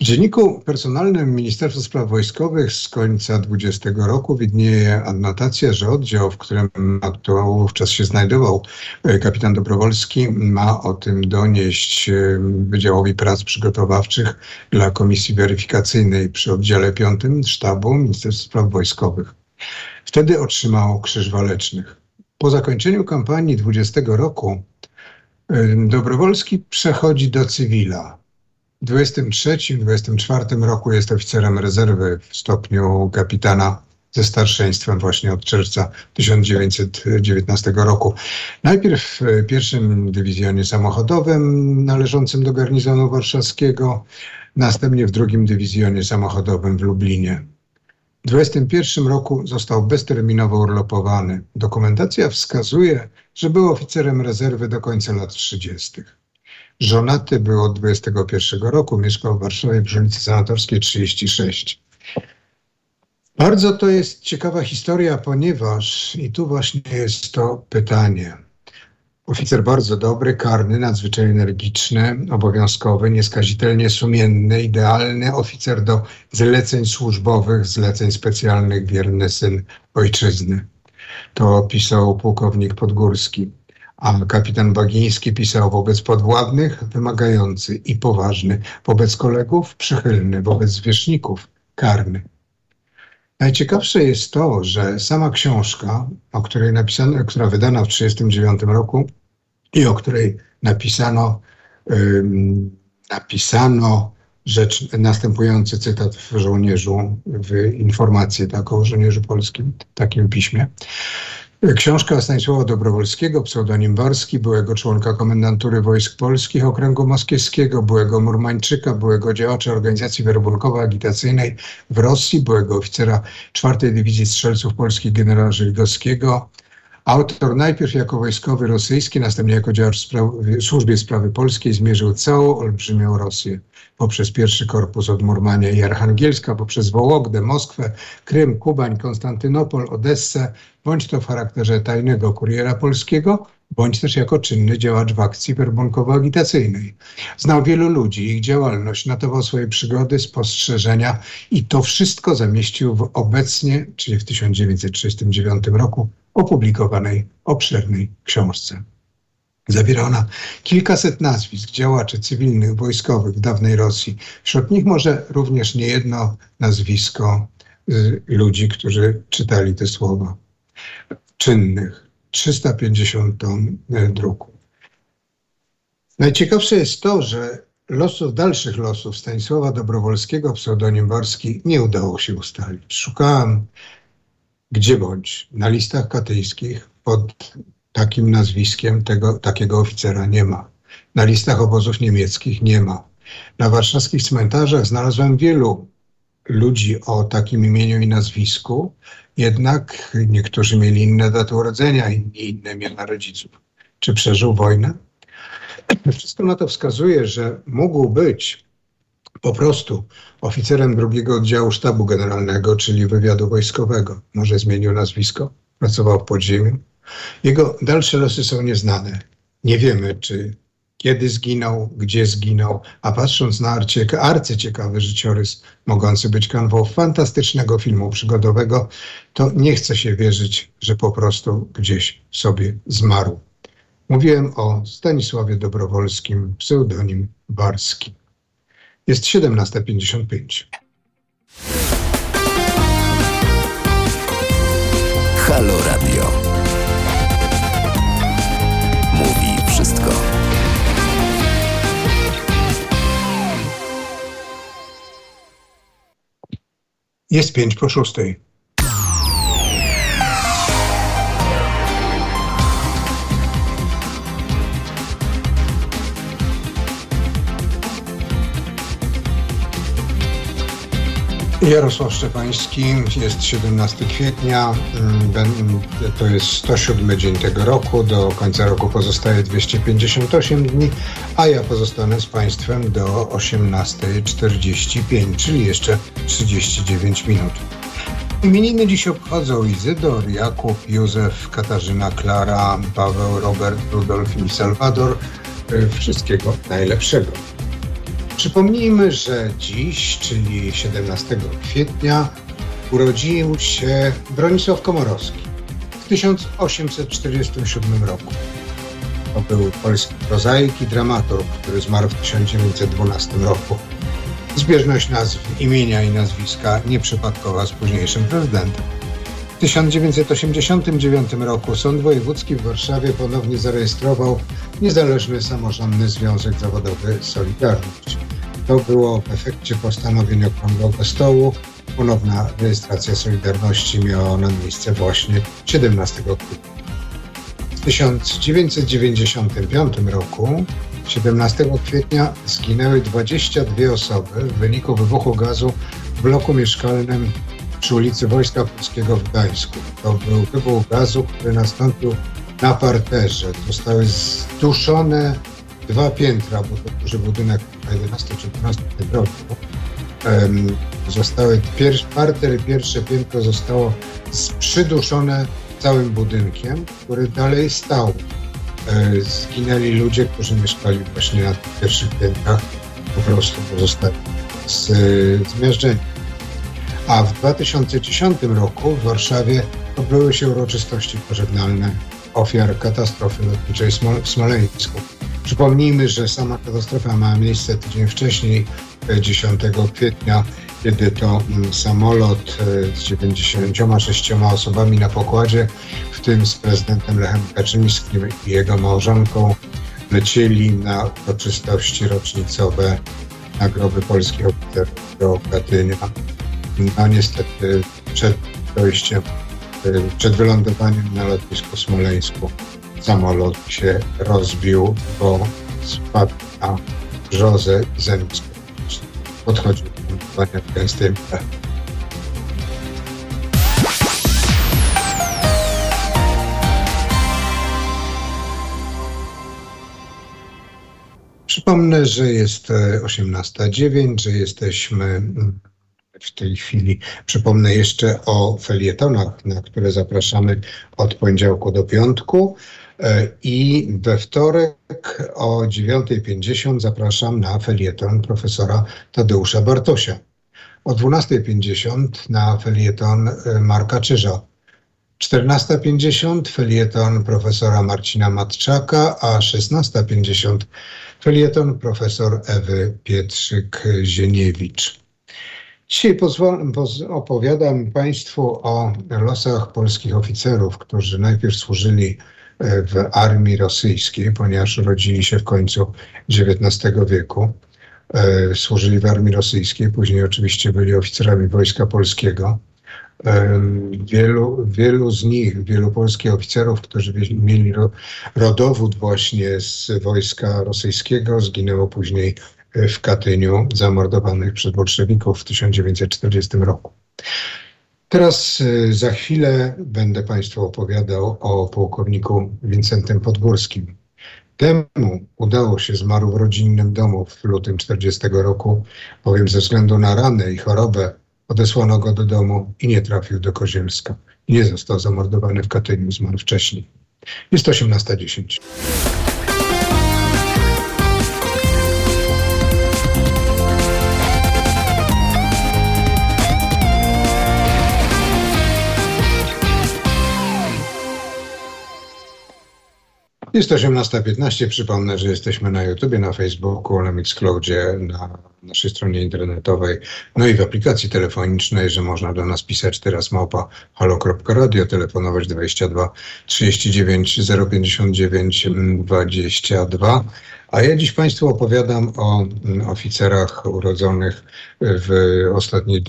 W dzienniku personalnym Ministerstwa Spraw Wojskowych z końca 20 roku widnieje adnotacja, że oddział, w którym wówczas się znajdował e, kapitan Dobrowolski, ma o tym donieść e, Wydziałowi Prac Przygotowawczych dla Komisji Weryfikacyjnej przy oddziale 5 sztabu Ministerstwa Spraw Wojskowych. Wtedy otrzymał Krzyż Walecznych. Po zakończeniu kampanii 20 roku e, Dobrowolski przechodzi do cywila. W 23-24 roku jest oficerem rezerwy w stopniu kapitana ze starszeństwem właśnie od czerwca 1919 roku. Najpierw w pierwszym dywizjonie samochodowym należącym do garnizonu warszawskiego, następnie w drugim dywizjonie samochodowym w Lublinie. W 21 roku został bezterminowo urlopowany. Dokumentacja wskazuje, że był oficerem rezerwy do końca lat 30. Żonaty był od 21 roku, mieszkał w Warszawie przy ulicy Sanatorskiej 36. Bardzo to jest ciekawa historia, ponieważ i tu właśnie jest to pytanie. Oficer bardzo dobry, karny, nadzwyczaj energiczny, obowiązkowy, nieskazitelnie sumienny, idealny oficer do zleceń służbowych, zleceń specjalnych, wierny syn ojczyzny. To pisał pułkownik Podgórski. A kapitan Bagiński pisał wobec podwładnych wymagający i poważny, wobec kolegów przychylny, wobec zwierzchników karny. Najciekawsze jest to, że sama książka, o której napisano, która wydana w 1939 roku i o której napisano, ym, napisano rzecz, następujący cytat w żołnierzu, w informacji tak, o żołnierzu polskim, takim piśmie. Książka Stanisława Dobrowolskiego, pseudonim Barski, byłego członka komendantury wojsk polskich Okręgu Moskiewskiego, byłego Murmańczyka, byłego działacza organizacji werbunkowo-agitacyjnej w Rosji, byłego oficera czwartej Dywizji Strzelców Polskich generała Żeligowskiego, Autor najpierw jako wojskowy rosyjski, następnie jako działacz w służbie sprawy polskiej zmierzył całą olbrzymią Rosję. Poprzez pierwszy korpus od Murmania i Archangielska, poprzez Wołogdę, Moskwę, Krym, Kubań, Konstantynopol, Odessę, bądź to w charakterze tajnego kuriera polskiego, bądź też jako czynny działacz w akcji werbunkowo-agitacyjnej. Znał wielu ludzi, ich działalność, notował swoje przygody, spostrzeżenia i to wszystko zamieścił w obecnie, czyli w 1939 roku, opublikowanej obszernej książce. Zawiera ona kilkaset nazwisk działaczy cywilnych, wojskowych dawnej Rosji. Wśród nich może również niejedno nazwisko y, ludzi, którzy czytali te słowa. Czynnych. 350 ton y, druku. Najciekawsze jest to, że losów, dalszych losów Stanisława Dobrowolskiego, pseudonim Warski, nie udało się ustalić. Szukałem gdzie bądź na listach katyjskich pod takim nazwiskiem tego, takiego oficera nie ma. Na listach obozów niemieckich nie ma. Na warszawskich cmentarzach znalazłem wielu ludzi o takim imieniu i nazwisku, jednak niektórzy mieli inne daty urodzenia, inni inne miana rodziców. Czy przeżył wojnę? Wszystko na to wskazuje, że mógł być po prostu oficerem drugiego oddziału sztabu generalnego, czyli wywiadu wojskowego. Może zmienił nazwisko, pracował w podziemiu. Jego dalsze losy są nieznane. Nie wiemy, czy kiedy zginął, gdzie zginął, a patrząc na arcyciekawy życiorys, mogący być kanwą fantastycznego filmu przygodowego, to nie chce się wierzyć, że po prostu gdzieś sobie zmarł. Mówiłem o Stanisławie Dobrowolskim, pseudonim Barski. Jest 17.55. Halo Radio. Mówi wszystko. Jest pięć po szóstej. Jarosław Szczepański, jest 17 kwietnia, mm, to jest 107 dzień tego roku, do końca roku pozostaje 258 dni, a ja pozostanę z Państwem do 18.45, czyli jeszcze 39 minut. Imieniny dziś obchodzą Izydor, Jakub, Józef, Katarzyna, Klara, Paweł, Robert, Rudolf i Salwador. Wszystkiego najlepszego. Przypomnijmy, że dziś, czyli 17 kwietnia, urodził się Bronisław Komorowski w 1847 roku. To był polski prozaik i dramaturg, który zmarł w 1912 roku. Zbieżność nazw imienia i nazwiska nieprzypadkowa z późniejszym prezydentem. W 1989 roku Sąd Wojewódzki w Warszawie ponownie zarejestrował Niezależny Samorządny Związek Zawodowy Solidarność. To było w efekcie postanowień Okrągłego Stołu. Ponowna rejestracja Solidarności miała ona miejsce właśnie 17 kwietnia. W 1995 roku, 17 kwietnia, zginęły 22 osoby w wyniku wybuchu gazu w bloku mieszkalnym przy ulicy Wojska Polskiego w Gdańsku. To był wybuch gazu, który nastąpił na parterze. Zostały zduszone dwa piętra, bo to duży budynek na 11 czy 12 piętrowy. Um, zostały pierwszy, parter pierwsze piętro zostało przyduszone całym budynkiem, który dalej stał. Zginęli ludzie, którzy mieszkali właśnie na tych pierwszych piętrach, po prostu pozostali zmiażdżeni. A w 2010 roku w Warszawie odbyły się uroczystości pożegnalne ofiar katastrofy lotniczej w Smoleńsku. Przypomnijmy, że sama katastrofa miała miejsce tydzień wcześniej, 10 kwietnia, kiedy to mm, samolot e, z 96 osobami na pokładzie, w tym z prezydentem Lechem Kaczyńskim i jego małżonką, lecieli na uroczystości rocznicowe na groby polskich oficerów do Katynia. No niestety przed dojściem, e, przed wylądowaniem na lotnisku Smoleńsku samolot się rozbił, bo spadł na brzozę zamiast podchodził do lądowania w gęstej. Przypomnę, że jest 18.09, e, że jesteśmy mm, w tej chwili. Przypomnę jeszcze o felietonach, na które zapraszamy od poniedziałku do piątku. E, I we wtorek o 9.50 zapraszam na felieton profesora Tadeusza Bartosia. O 12.50 na felieton e, Marka Czyża. 14.50 felieton profesora Marcina Matczaka, a 16.50 felieton profesor Ewy Pietrzyk-Zieniewicz. Dzisiaj opowiadam Państwu o losach polskich oficerów, którzy najpierw służyli e, w armii rosyjskiej, ponieważ urodzili się w końcu XIX wieku. E, służyli w armii rosyjskiej, później oczywiście byli oficerami Wojska Polskiego. E, wielu, wielu z nich, wielu polskich oficerów, którzy mieli rodowód właśnie z wojska rosyjskiego, zginęło później w Katyniu zamordowanych przez bolszewików w 1940 roku. Teraz y, za chwilę będę Państwu opowiadał o pułkowniku Wincentym Podgórskim. Temu udało się, zmarł w rodzinnym domu w lutym 40 roku, bowiem ze względu na ranę i chorobę odesłano go do domu i nie trafił do Kozielska. Nie został zamordowany w Katyniu, zmarł wcześniej. Jest 18.10. Jest 18.15. Przypomnę, że jesteśmy na YouTubie, na Facebooku, na Mixcloudzie, na naszej stronie internetowej, no i w aplikacji telefonicznej, że można do nas pisać teraz małpa halo.radio, telefonować 22 39 059 22. A ja dziś Państwu opowiadam o mm, oficerach urodzonych w ostatnich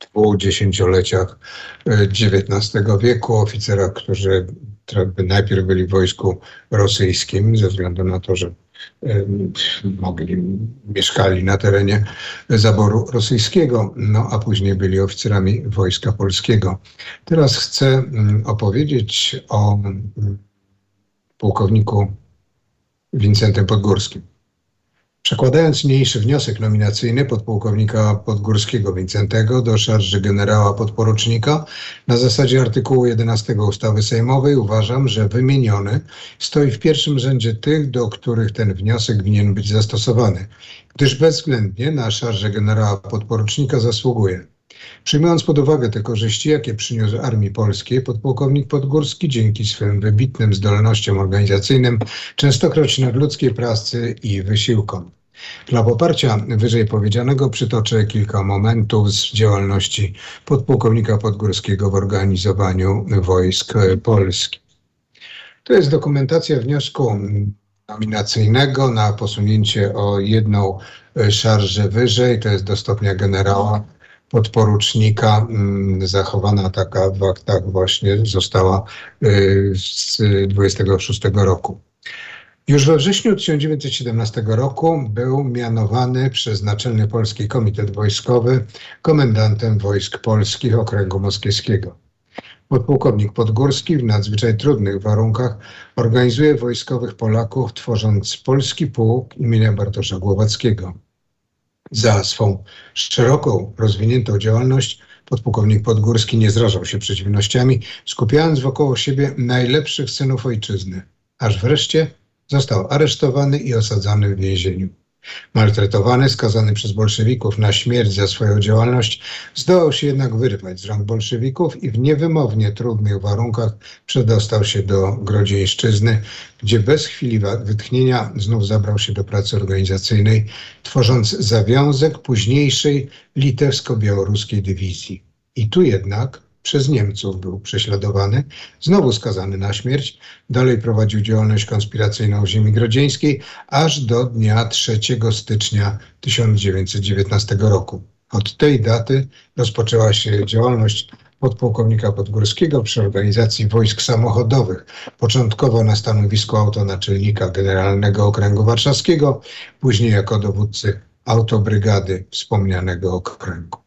dwóch dziesięcioleciach XIX e, wieku, oficerach, którzy najpierw byli w wojsku rosyjskim ze względu na to, że mogli, mieszkali na terenie zaboru rosyjskiego, no a później byli oficerami Wojska Polskiego. Teraz chcę mm, opowiedzieć o mm, pułkowniku Wincentym Podgórskim. Przekładając niniejszy wniosek nominacyjny podpułkownika Podgórskiego Wincentego do szarży generała podporucznika na zasadzie artykułu 11 ustawy sejmowej uważam, że wymieniony stoi w pierwszym rzędzie tych, do których ten wniosek winien być zastosowany, gdyż bezwzględnie na szarże generała podporucznika zasługuje. Przyjmując pod uwagę te korzyści, jakie przyniósł Armii Polskiej, podpułkownik Podgórski dzięki swym wybitnym zdolnościom organizacyjnym, częstokroć nadludzkiej pracy i wysiłkom. Dla poparcia wyżej powiedzianego przytoczę kilka momentów z działalności podpułkownika Podgórskiego w organizowaniu wojsk polskich. To jest dokumentacja wniosku nominacyjnego na posunięcie o jedną szarżę wyżej, to jest do stopnia generała podporucznika. Mm, zachowana taka w aktach właśnie została y, z 26 roku. Już we wrześniu 1917 roku był mianowany przez Naczelny Polski Komitet Wojskowy komendantem wojsk polskich Okręgu Moskiewskiego. Podpułkownik Podgórski w nadzwyczaj trudnych warunkach organizuje wojskowych Polaków, tworząc polski pułk imienia Bartosza Głowackiego. Za swą szeroką, rozwiniętą działalność podpułkownik Podgórski nie zrażał się przeciwnościami, skupiając wokoło siebie najlepszych synów ojczyzny. aż wreszcie został aresztowany i osadzany w więzieniu. Maltretowany, skazany przez bolszewików na śmierć za swoją działalność, zdołał się jednak wyrwać z rąk bolszewików i w niewymownie trudnych warunkach przedostał się do Grodzieńszczyzny, gdzie bez chwili wytchnienia znów zabrał się do pracy organizacyjnej, tworząc zawiązek późniejszej litewsko-białoruskiej dywizji. I tu jednak przez Niemców był prześladowany, znowu skazany na śmierć, dalej prowadził działalność konspiracyjną w ziemi grodzieńskiej, aż do dnia 3 stycznia 1919 roku. Od tej daty rozpoczęła się działalność podpułkownika Podgórskiego przy organizacji wojsk samochodowych, początkowo na stanowisku autonaczelnika Generalnego Okręgu Warszawskiego, później jako dowódcy autobrygady wspomnianego okręgu.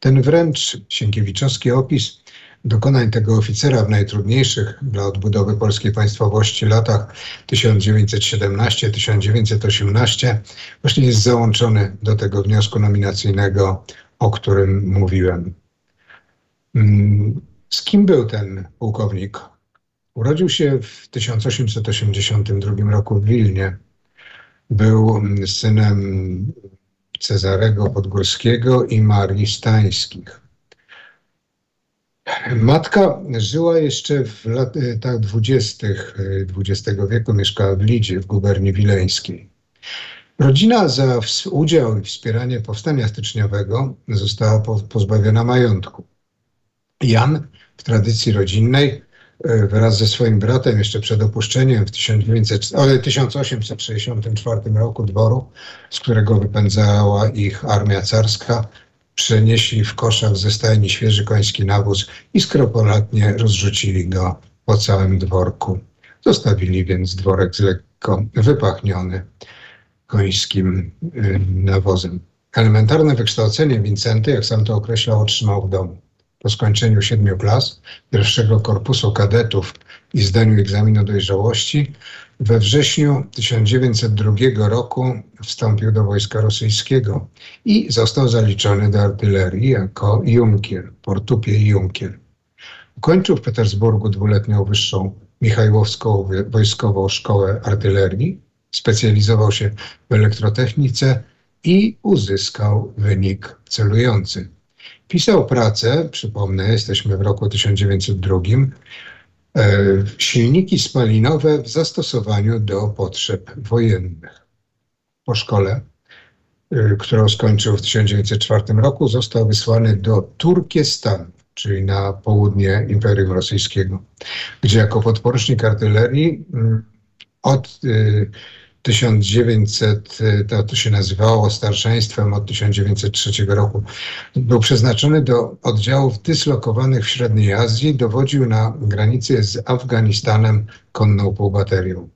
Ten wręcz sienkiewiczowski opis dokonań tego oficera w najtrudniejszych dla odbudowy polskiej państwowości latach 1917-1918 właśnie jest załączony do tego wniosku nominacyjnego, o którym mówiłem. Mm, z kim był ten pułkownik? Urodził się w 1882 roku w Wilnie. Był synem Cezarego Podgórskiego i Marii Stańskich. Matka żyła jeszcze w latach dwudziestych XX wieku, mieszkała w Lidzie, w guberni wileńskiej. Rodzina za udział i wspieranie powstania styczniowego została pozbawiona majątku. Jan w tradycji rodzinnej E, wraz ze swoim bratem jeszcze przed opuszczeniem w 1900, 1864 roku dworu, z którego wypędzała ich armia carska, przenieśli w koszach ze stajni świeży koński nawóz i skropolatnie rozrzucili go po całym dworku. Zostawili więc dworek z lekko wypachniony końskim e, nawozem. Elementarne wykształcenie Wincenty, jak sam to określał, otrzymał w domu. Po skończeniu siedmiu klas pierwszego korpusu kadetów i zdaniu egzaminu dojrzałości we wrześniu 1902 roku wstąpił do wojska rosyjskiego i został zaliczony do artylerii jako junkier, portupie junkier. Ukończył w Petersburgu dwuletnią wyższą Michajłowską Wojskową Szkołę Artylerii, specjalizował się w elektrotechnice i uzyskał wynik celujący. Pisał pracę, przypomnę, jesteśmy w roku 1902, e, silniki spalinowe w zastosowaniu do potrzeb wojennych. Po szkole, e, którą skończył w 1904 roku, został wysłany do Turkestanu, czyli na południe Imperium Rosyjskiego, gdzie jako podporucznik artylerii mm, od e, 1900, to, to się nazywało starszeństwem od 1903 roku. Był przeznaczony do oddziałów dyslokowanych w Średniej Azji, dowodził na granicy z Afganistanem konną półbaterią.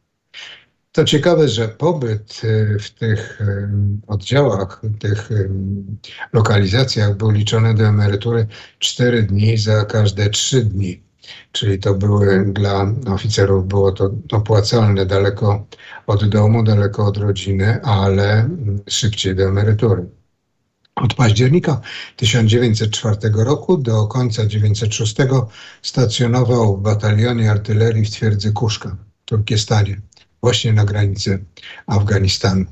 To ciekawe, że pobyt y, w tych y, oddziałach, tych y, lokalizacjach był liczony do emerytury 4 dni za każde 3 dni czyli to były dla oficerów było to opłacalne daleko od domu, daleko od rodziny, ale szybciej do emerytury. Od października 1904 roku do końca 1906 stacjonował w batalionie artylerii w twierdzy Kuszka w Turkestanie, właśnie na granicy Afganistanu.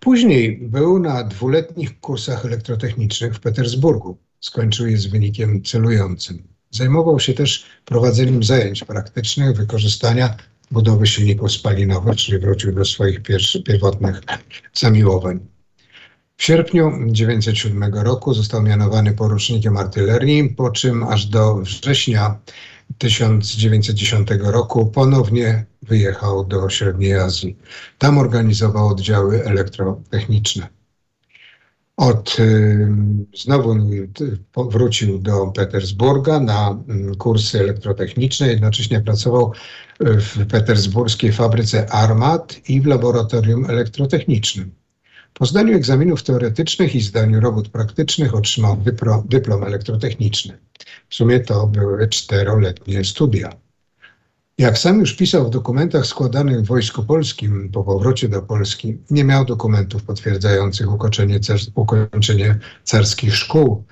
Później był na dwuletnich kursach elektrotechnicznych w Petersburgu. Skończył je z wynikiem celującym. Zajmował się też prowadzeniem zajęć praktycznych wykorzystania budowy silników spalinowych, czyli wrócił do swoich pierwotnych zamiłowań. W sierpniu 1907 roku został mianowany porucznikiem artylerii, po czym aż do września 1910 roku ponownie wyjechał do Średniej Azji. Tam organizował oddziały elektrotechniczne. Od, znowu wrócił do Petersburga na kursy elektrotechniczne, jednocześnie pracował w petersburskiej fabryce armat i w laboratorium elektrotechnicznym. Po zdaniu egzaminów teoretycznych i zdaniu robót praktycznych otrzymał dyplom, dyplom elektrotechniczny. W sumie to były czteroletnie studia. Jak sam już pisał w dokumentach składanych w Wojsku Polskim po powrocie do Polski, nie miał dokumentów potwierdzających ukończenie, ukończenie carskich szkół,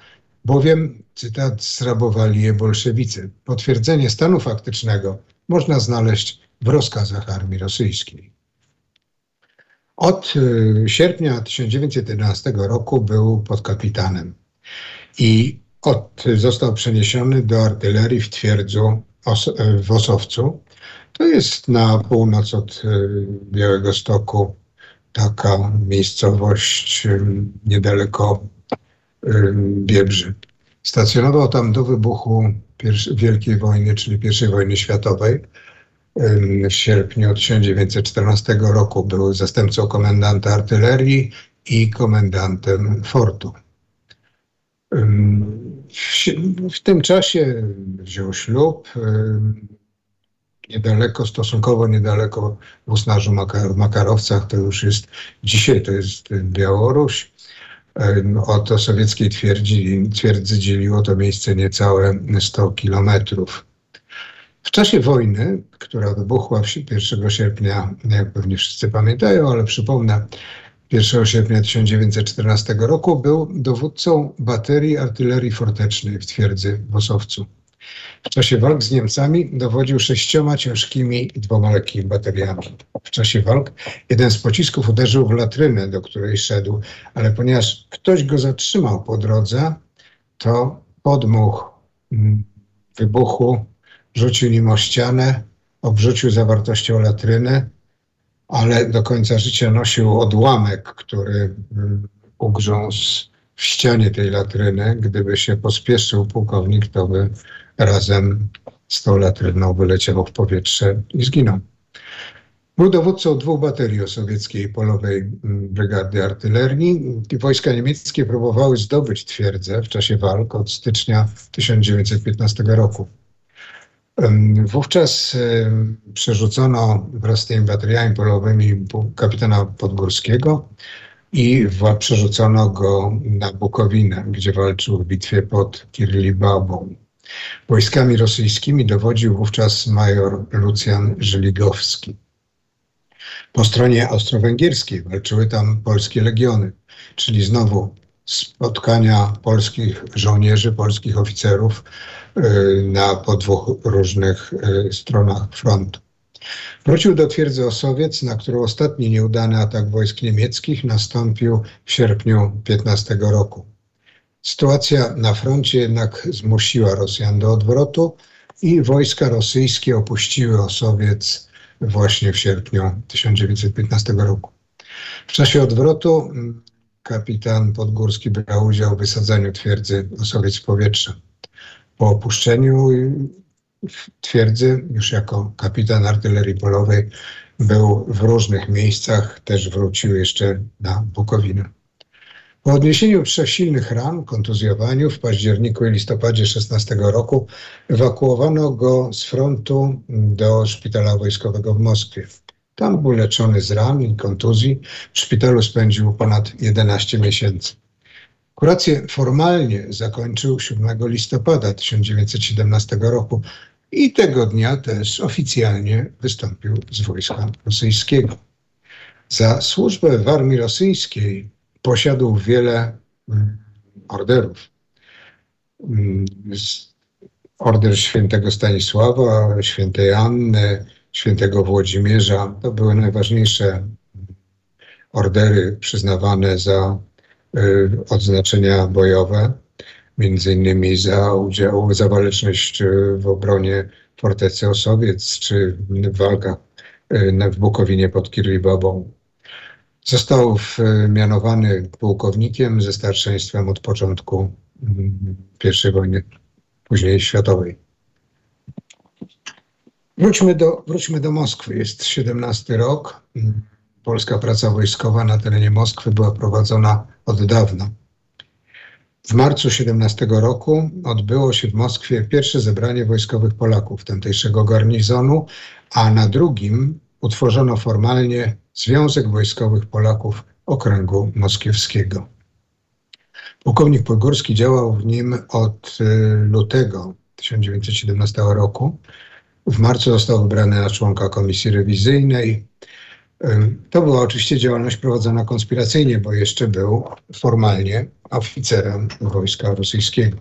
bowiem, cytat, zrabowali je bolszewicy. Potwierdzenie stanu faktycznego można znaleźć w rozkazach armii rosyjskiej. Od y, sierpnia 1911 roku był podkapitanem i od, został przeniesiony do artylerii w twierdzu w Osowcu. To jest na północ od y, Białego Stoku taka miejscowość y, niedaleko Biebrzy. Stacjonował tam do wybuchu Wielkiej Wojny, czyli I wojny światowej w sierpniu 1914 roku. Był zastępcą komendanta artylerii i komendantem fortu. W tym czasie wziął ślub niedaleko, stosunkowo niedaleko w Usnarzu Makarowcach, to już jest, dzisiaj to jest Białoruś. Od sowieckiej twierdzi, twierdzy dzieliło to miejsce niecałe 100 kilometrów. W czasie wojny, która wybuchła 1 sierpnia, jak pewnie wszyscy pamiętają, ale przypomnę, 1 sierpnia 1914 roku był dowódcą baterii artylerii fortecznej w twierdzy w Osowcu. W czasie walk z Niemcami dowodził sześcioma ciężkimi i dwoma lekkimi bateriami. W czasie walk jeden z pocisków uderzył w latrynę, do której szedł, ale ponieważ ktoś go zatrzymał po drodze, to podmuch mm, wybuchu rzucił nim o ścianę, obrzucił zawartością latryny, ale do końca życia nosił odłamek, który mm, ugrzązł w ścianie tej latryny. Gdyby się pospieszył pułkownik, to by razem z tą latryną wyleciał w powietrze i zginął. Był dowódcą dwóch baterii sowieckiej polowej mm, brygady artylerii. Wojska niemieckie próbowały zdobyć twierdzę w czasie walk od stycznia 1915 roku. Wówczas przerzucono wraz z tymi bateriami polowymi kapitana Podgórskiego i przerzucono go na Bukowinę, gdzie walczył w bitwie pod Kirlibabą. Wojskami rosyjskimi dowodził wówczas major Lucjan Żyligowski. Po stronie austro-węgierskiej walczyły tam polskie legiony, czyli znowu spotkania polskich żołnierzy, polskich oficerów y, na po dwóch różnych y, stronach frontu. Wrócił do twierdzy Osowiec, na którą ostatni nieudany atak wojsk niemieckich nastąpił w sierpniu 15 roku. Sytuacja na froncie jednak zmusiła Rosjan do odwrotu i wojska rosyjskie opuściły Osowiec właśnie w sierpniu 1915 roku. W czasie odwrotu mm, kapitan Podgórski brał udział w wysadzaniu twierdzy Osowiec w powietrze. Po opuszczeniu twierdzy, już jako kapitan artylerii polowej, był w różnych miejscach, też wrócił jeszcze na Bukowinę. Po odniesieniu trzech silnych ran, kontuzjowaniu w październiku i listopadzie 16 roku ewakuowano go z frontu do szpitala wojskowego w Moskwie. Tam był leczony z ran kontuzji. W szpitalu spędził ponad 11 miesięcy. Kurację formalnie zakończył 7 listopada 1917 roku i tego dnia też oficjalnie wystąpił z wojska rosyjskiego. Za służbę w armii rosyjskiej posiadł wiele mm, orderów. Mm, order świętego Stanisława, świętej Anny, świętego Włodzimierza to były najważniejsze ordery przyznawane za y, odznaczenia bojowe, między innymi za udział, za waleczność y, w obronie fortecy Osowiec, czy w walkach y, w Bukowinie pod Kiribabą. Został mianowany pułkownikiem ze starszeństwem od początku mm, I wojny, później światowej. Wróćmy do, wróćmy do Moskwy. Jest 17 rok. Polska praca wojskowa na terenie Moskwy była prowadzona od dawna. W marcu 17 roku odbyło się w Moskwie pierwsze zebranie wojskowych Polaków tamtejszego garnizonu, a na drugim utworzono formalnie Związek Wojskowych Polaków Okręgu Moskiewskiego. Pułkownik Podgórski działał w nim od y, lutego 1917 roku. W marcu został wybrany na członka komisji rewizyjnej. To była oczywiście działalność prowadzona konspiracyjnie, bo jeszcze był formalnie oficerem wojska rosyjskiego.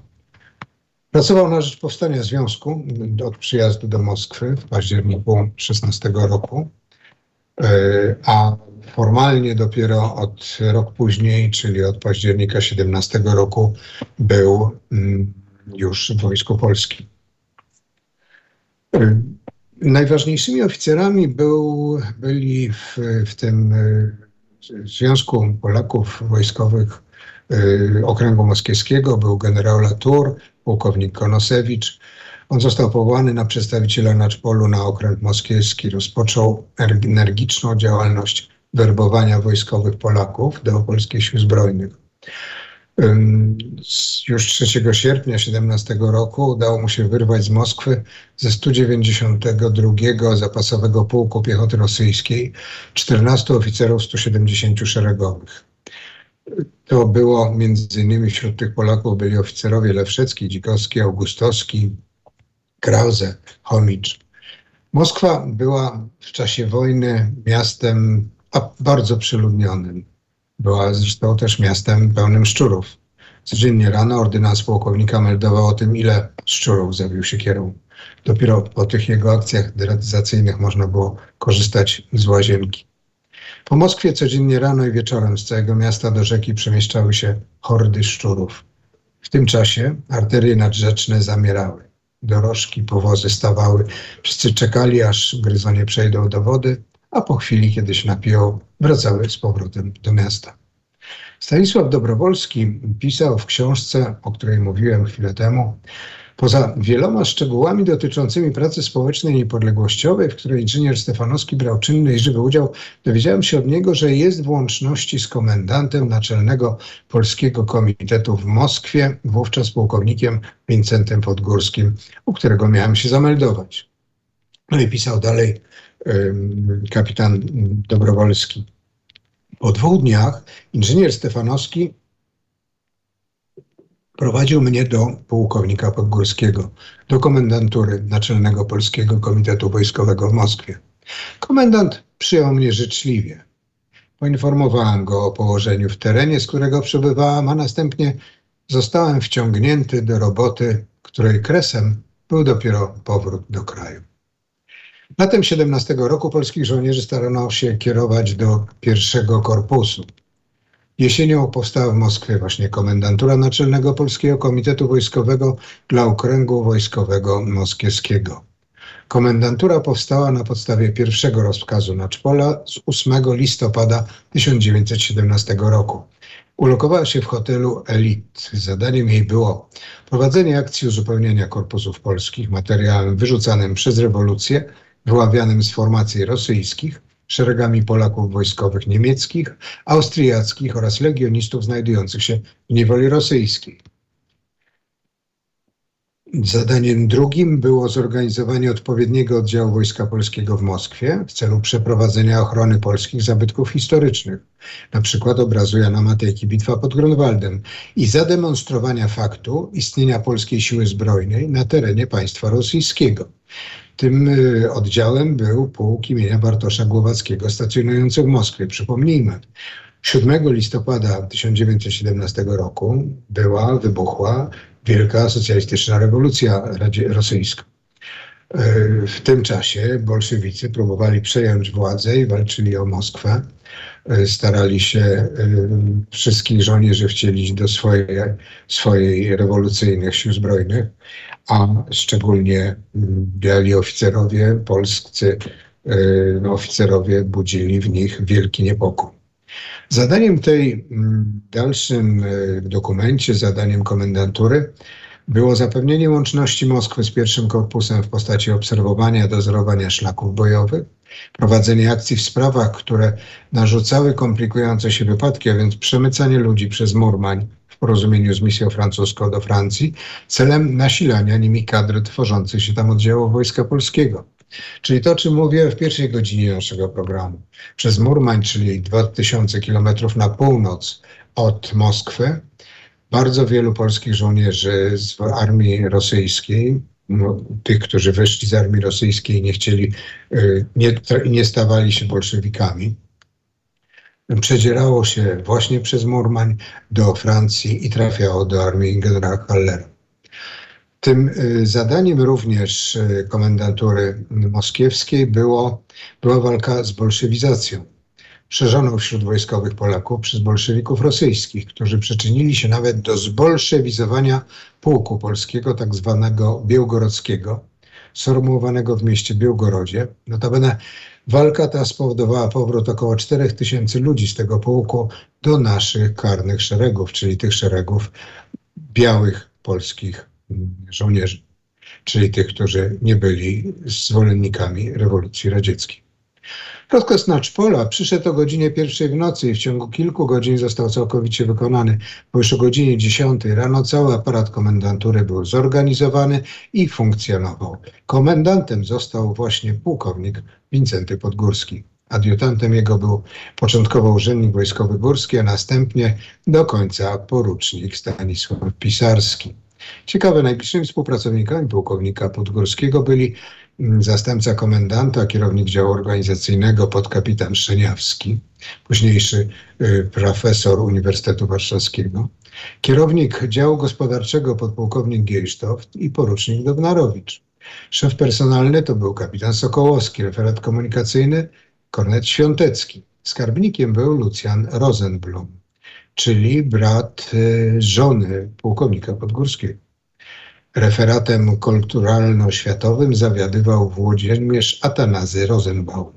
Pracował na rzecz powstania związku od przyjazdu do Moskwy w październiku 16 roku, e, a formalnie dopiero od rok później, czyli od października 17 roku, był mm, już w Wojsku Polskim. E, najważniejszymi oficerami był, byli w, w tym e, Związku Polaków Wojskowych Okręgu Moskiewskiego, był generał Latour, pułkownik Konosewicz. On został powołany na przedstawiciela Naczpolu na okręg moskiewski. Rozpoczął energiczną działalność werbowania wojskowych Polaków do polskich sił zbrojnych. Już 3 sierpnia 17 roku udało mu się wyrwać z Moskwy ze 192 zapasowego pułku piechoty rosyjskiej 14 oficerów 170 szeregowych. To było między innymi wśród tych Polaków byli oficerowie Lewszecki, Dzikowski, Augustowski, Krause, Chomicz. Moskwa była w czasie wojny miastem bardzo przyludnionym. Była zresztą też miastem pełnym szczurów. Codziennie rano ordynans pułkownika meldował o tym, ile szczurów zabił się kierą. Dopiero po tych jego akcjach deratyzacyjnych można było korzystać z łazienki. Po Moskwie codziennie rano i wieczorem z całego miasta do rzeki przemieszczały się hordy szczurów. W tym czasie arterie nadrzeczne zamierały. Dorożki, powozy stawały. Wszyscy czekali, aż gryzonie przejdą do wody, a po chwili, kiedy się napiją, wracały z powrotem do miasta. Stanisław Dobrowolski pisał w książce, o której mówiłem chwilę temu, Poza wieloma szczegółami dotyczącymi pracy społecznej niepodległościowej, w której inżynier Stefanowski brał czynny i żywy udział, dowiedziałem się od niego, że jest w łączności z komendantem Naczelnego Polskiego Komitetu w Moskwie, wówczas pułkownikiem Wincentem Podgórskim, u którego miałem się zameldować. No i pisał dalej kapitan Dobrowolski. Po dwóch dniach inżynier Stefanowski Prowadził mnie do pułkownika Podgórskiego, do komendantury Naczelnego Polskiego Komitetu Wojskowego w Moskwie. Komendant przyjął mnie życzliwie. Poinformowałem go o położeniu w terenie, z którego przybywałam, a następnie zostałem wciągnięty do roboty, której kresem był dopiero powrót do kraju. Latem 17 roku polskich żołnierzy starano się kierować do pierwszego korpusu, Jesienią powstała w Moskwie właśnie komendantura Naczelnego Polskiego Komitetu Wojskowego dla Okręgu Wojskowego Moskiewskiego. Komendantura powstała na podstawie pierwszego rozkazu Naczpola z 8 listopada 1917 roku. Ulokowała się w hotelu Elit. Zadaniem jej było prowadzenie akcji uzupełniania korpusów polskich materiałem wyrzucanym przez rewolucję, wyławianym z formacji rosyjskich, szeregami Polaków wojskowych niemieckich, austriackich oraz legionistów znajdujących się w niewoli rosyjskiej. Zadaniem drugim było zorganizowanie odpowiedniego oddziału Wojska Polskiego w Moskwie w celu przeprowadzenia ochrony polskich zabytków historycznych, przykład obrazu Jana Matejki Bitwa pod Grunwaldem i zademonstrowania faktu istnienia polskiej siły zbrojnej na terenie państwa rosyjskiego. Tym y, oddziałem był pułk imienia Bartosza Głowackiego stacjonujący w Moskwie. Przypomnijmy, 7 listopada 1917 roku była, wybuchła wielka socjalistyczna rewolucja rosyjska. Y, w tym czasie bolszewicy próbowali przejąć władzę i walczyli o Moskwę. Y, starali się wszystkich żołnierzy wcielić do swojej, swojej rewolucyjnych sił zbrojnych a szczególnie mm, biali oficerowie polscy, y, no, oficerowie budzili w nich wielki niepokój. Zadaniem tej mm, dalszym y, dokumencie, zadaniem komendantury było zapewnienie łączności Moskwy z pierwszym korpusem w postaci obserwowania, dozorowania szlaków bojowych, prowadzenie akcji w sprawach, które narzucały komplikujące się wypadki, a więc przemycanie ludzi przez Murmań w porozumieniu z misją francuską do Francji, celem nasilania nimi kadry tworzących się tam oddziałów Wojska Polskiego. Czyli to, o czym mówiłem w pierwszej godzinie naszego programu. Przez Murmań, czyli 2000 kilometrów na północ od Moskwy, bardzo wielu polskich żołnierzy z armii rosyjskiej, tych, którzy wyszli z armii rosyjskiej, nie chcieli, y, nie, nie stawali się bolszewikami, przedzierało się właśnie przez Murmań do Francji i trafiało do armii generała Hallera. Tym y, zadaniem również y, komendantury moskiewskiej było, była walka z bolszewizacją, szerzoną wśród wojskowych Polaków przez bolszewików rosyjskich, którzy przyczynili się nawet do zbolszewizowania pułku polskiego, tak zwanego białgorodzkiego, sformułowanego w mieście Białgorodzie. Notabene walka ta spowodowała powrót około 4 tysięcy ludzi z tego pułku do naszych karnych szeregów, czyli tych szeregów białych polskich żołnierzy, czyli tych, którzy nie byli zwolennikami rewolucji radzieckiej. Rozkaz na Czpola przyszedł o godzinie pierwszej w nocy i w ciągu kilku godzin został całkowicie wykonany, bo już o godzinie 10 rano cały aparat komendantury był zorganizowany i funkcjonował. Komendantem został właśnie pułkownik Wincenty Podgórski. Adiutantem jego był początkowo urzędnik wojskowy Górski, a następnie do końca porucznik Stanisław Pisarski. Ciekawe, najbliższymi współpracownikami pułkownika Podgórskiego byli zastępca komendanta, kierownik działu organizacyjnego podkapitan Szczeniawski, późniejszy y, profesor Uniwersytetu Warszawskiego, kierownik działu gospodarczego podpułkownik Giejsztow i porucznik Dobnarowicz. Szef personalny to był kapitan Sokołowski, referat komunikacyjny Kornet Świątecki. Skarbnikiem był Lucjan Rosenblum czyli brat y, żony pułkownika Podgórskiego. Referatem kulturalno-światowym zawiadywał Włodzimierz Atanazy Rosenbaum.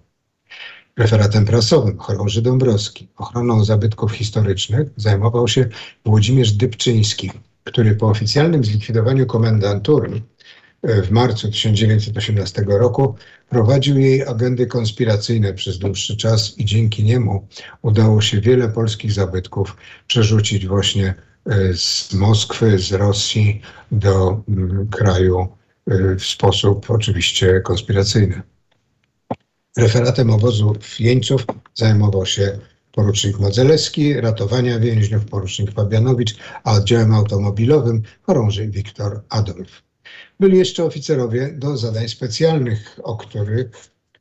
Referatem prasowym chorąży Dąbrowski. Ochroną zabytków historycznych zajmował się Włodzimierz Dybczyński, który po oficjalnym zlikwidowaniu komendantury w marcu 1918 roku prowadził jej agendy konspiracyjne przez dłuższy czas i dzięki niemu udało się wiele polskich zabytków przerzucić właśnie e, z Moskwy, z Rosji do mm, kraju e, w sposób oczywiście konspiracyjny. Referatem obozu jeńców zajmował się porucznik Modzelewski, ratowania więźniów porucznik Fabianowicz, a oddziałem automobilowym chorąży Wiktor Adolf. Byli jeszcze oficerowie do zadań specjalnych, o których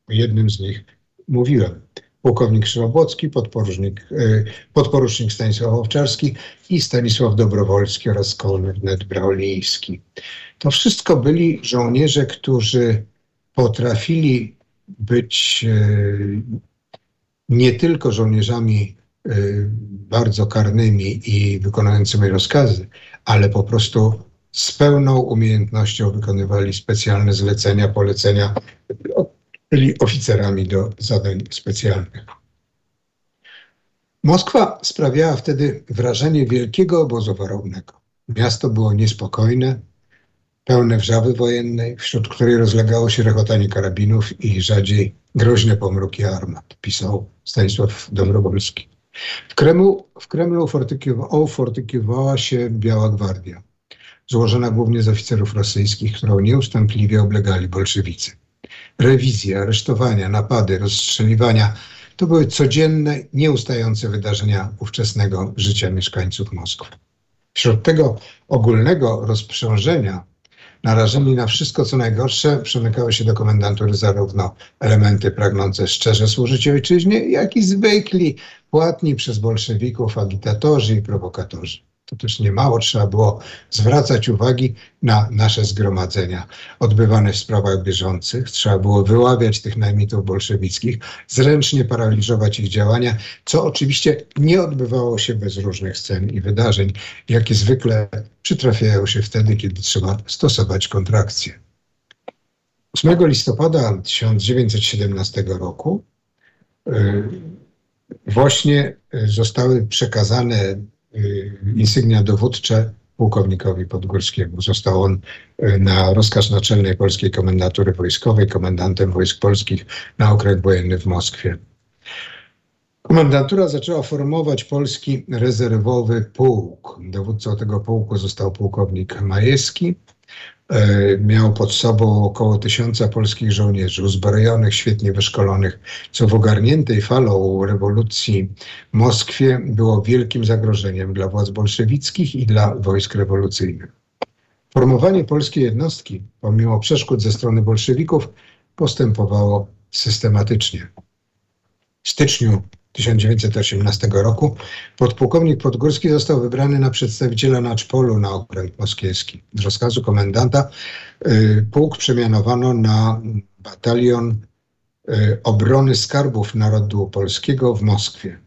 jednym z nich mówiłem. Pułkownik Szrobocki, podporucznik, e, podporucznik Stanisław Owczarski i Stanisław Dobrowolski oraz kornet Brauliński. To wszystko byli żołnierze, którzy potrafili być e, nie tylko żołnierzami e, bardzo karnymi i wykonującymi rozkazy, ale po prostu z pełną umiejętnością wykonywali specjalne zlecenia, polecenia, byli oficerami do zadań specjalnych. Moskwa sprawiała wtedy wrażenie wielkiego obozu warownego. Miasto było niespokojne, pełne wrzawy wojennej, wśród której rozlegało się rechotanie karabinów i rzadziej groźne pomruki armat, pisał Stanisław Dobrowolski. W Kremlu, w Kremlu fortykiowała się Biała Gwardia złożona głównie z oficerów rosyjskich, którą nieustępliwie oblegali bolszewicy. Rewizje, aresztowania, napady, rozstrzeliwania to były codzienne, nieustające wydarzenia ówczesnego życia mieszkańców Moskwy. Wśród tego ogólnego rozprzążenia, narażeni na wszystko co najgorsze, przemykały się do komendantury zarówno elementy pragnące szczerze służyć ojczyźnie, jak i zwykli, płatni przez bolszewików agitatorzy i prowokatorzy to też niemało trzeba było zwracać uwagi na nasze zgromadzenia odbywane w sprawach bieżących. Trzeba było wyławiać tych najmitów bolszewickich, zręcznie paraliżować ich działania, co oczywiście nie odbywało się bez różnych scen i wydarzeń, jakie zwykle przytrafiają się wtedy, kiedy trzeba stosować kontrakcje. 8 listopada 1917 roku y, właśnie zostały przekazane Y, insygnia dowódcze pułkownikowi Podgórskiemu. Został on y, na rozkaz Naczelnej Polskiej Komendatury Wojskowej komendantem wojsk polskich na okręt wojenny w Moskwie. Komendantura zaczęła formować polski rezerwowy pułk. Dowódcą tego pułku został pułkownik Majewski. E, miał pod sobą około tysiąca polskich żołnierzy, uzbrojonych, świetnie wyszkolonych, co w ogarniętej falą rewolucji Moskwie było wielkim zagrożeniem dla władz bolszewickich i dla wojsk rewolucyjnych. Formowanie polskiej jednostki, pomimo przeszkód ze strony bolszewików, postępowało systematycznie. W styczniu 1918 roku podpułkownik Podgórski został wybrany na przedstawiciela Naczpolu na okręg moskiewski. Z rozkazu komendanta y, pułk przemianowano na batalion y, obrony skarbów narodu polskiego w Moskwie.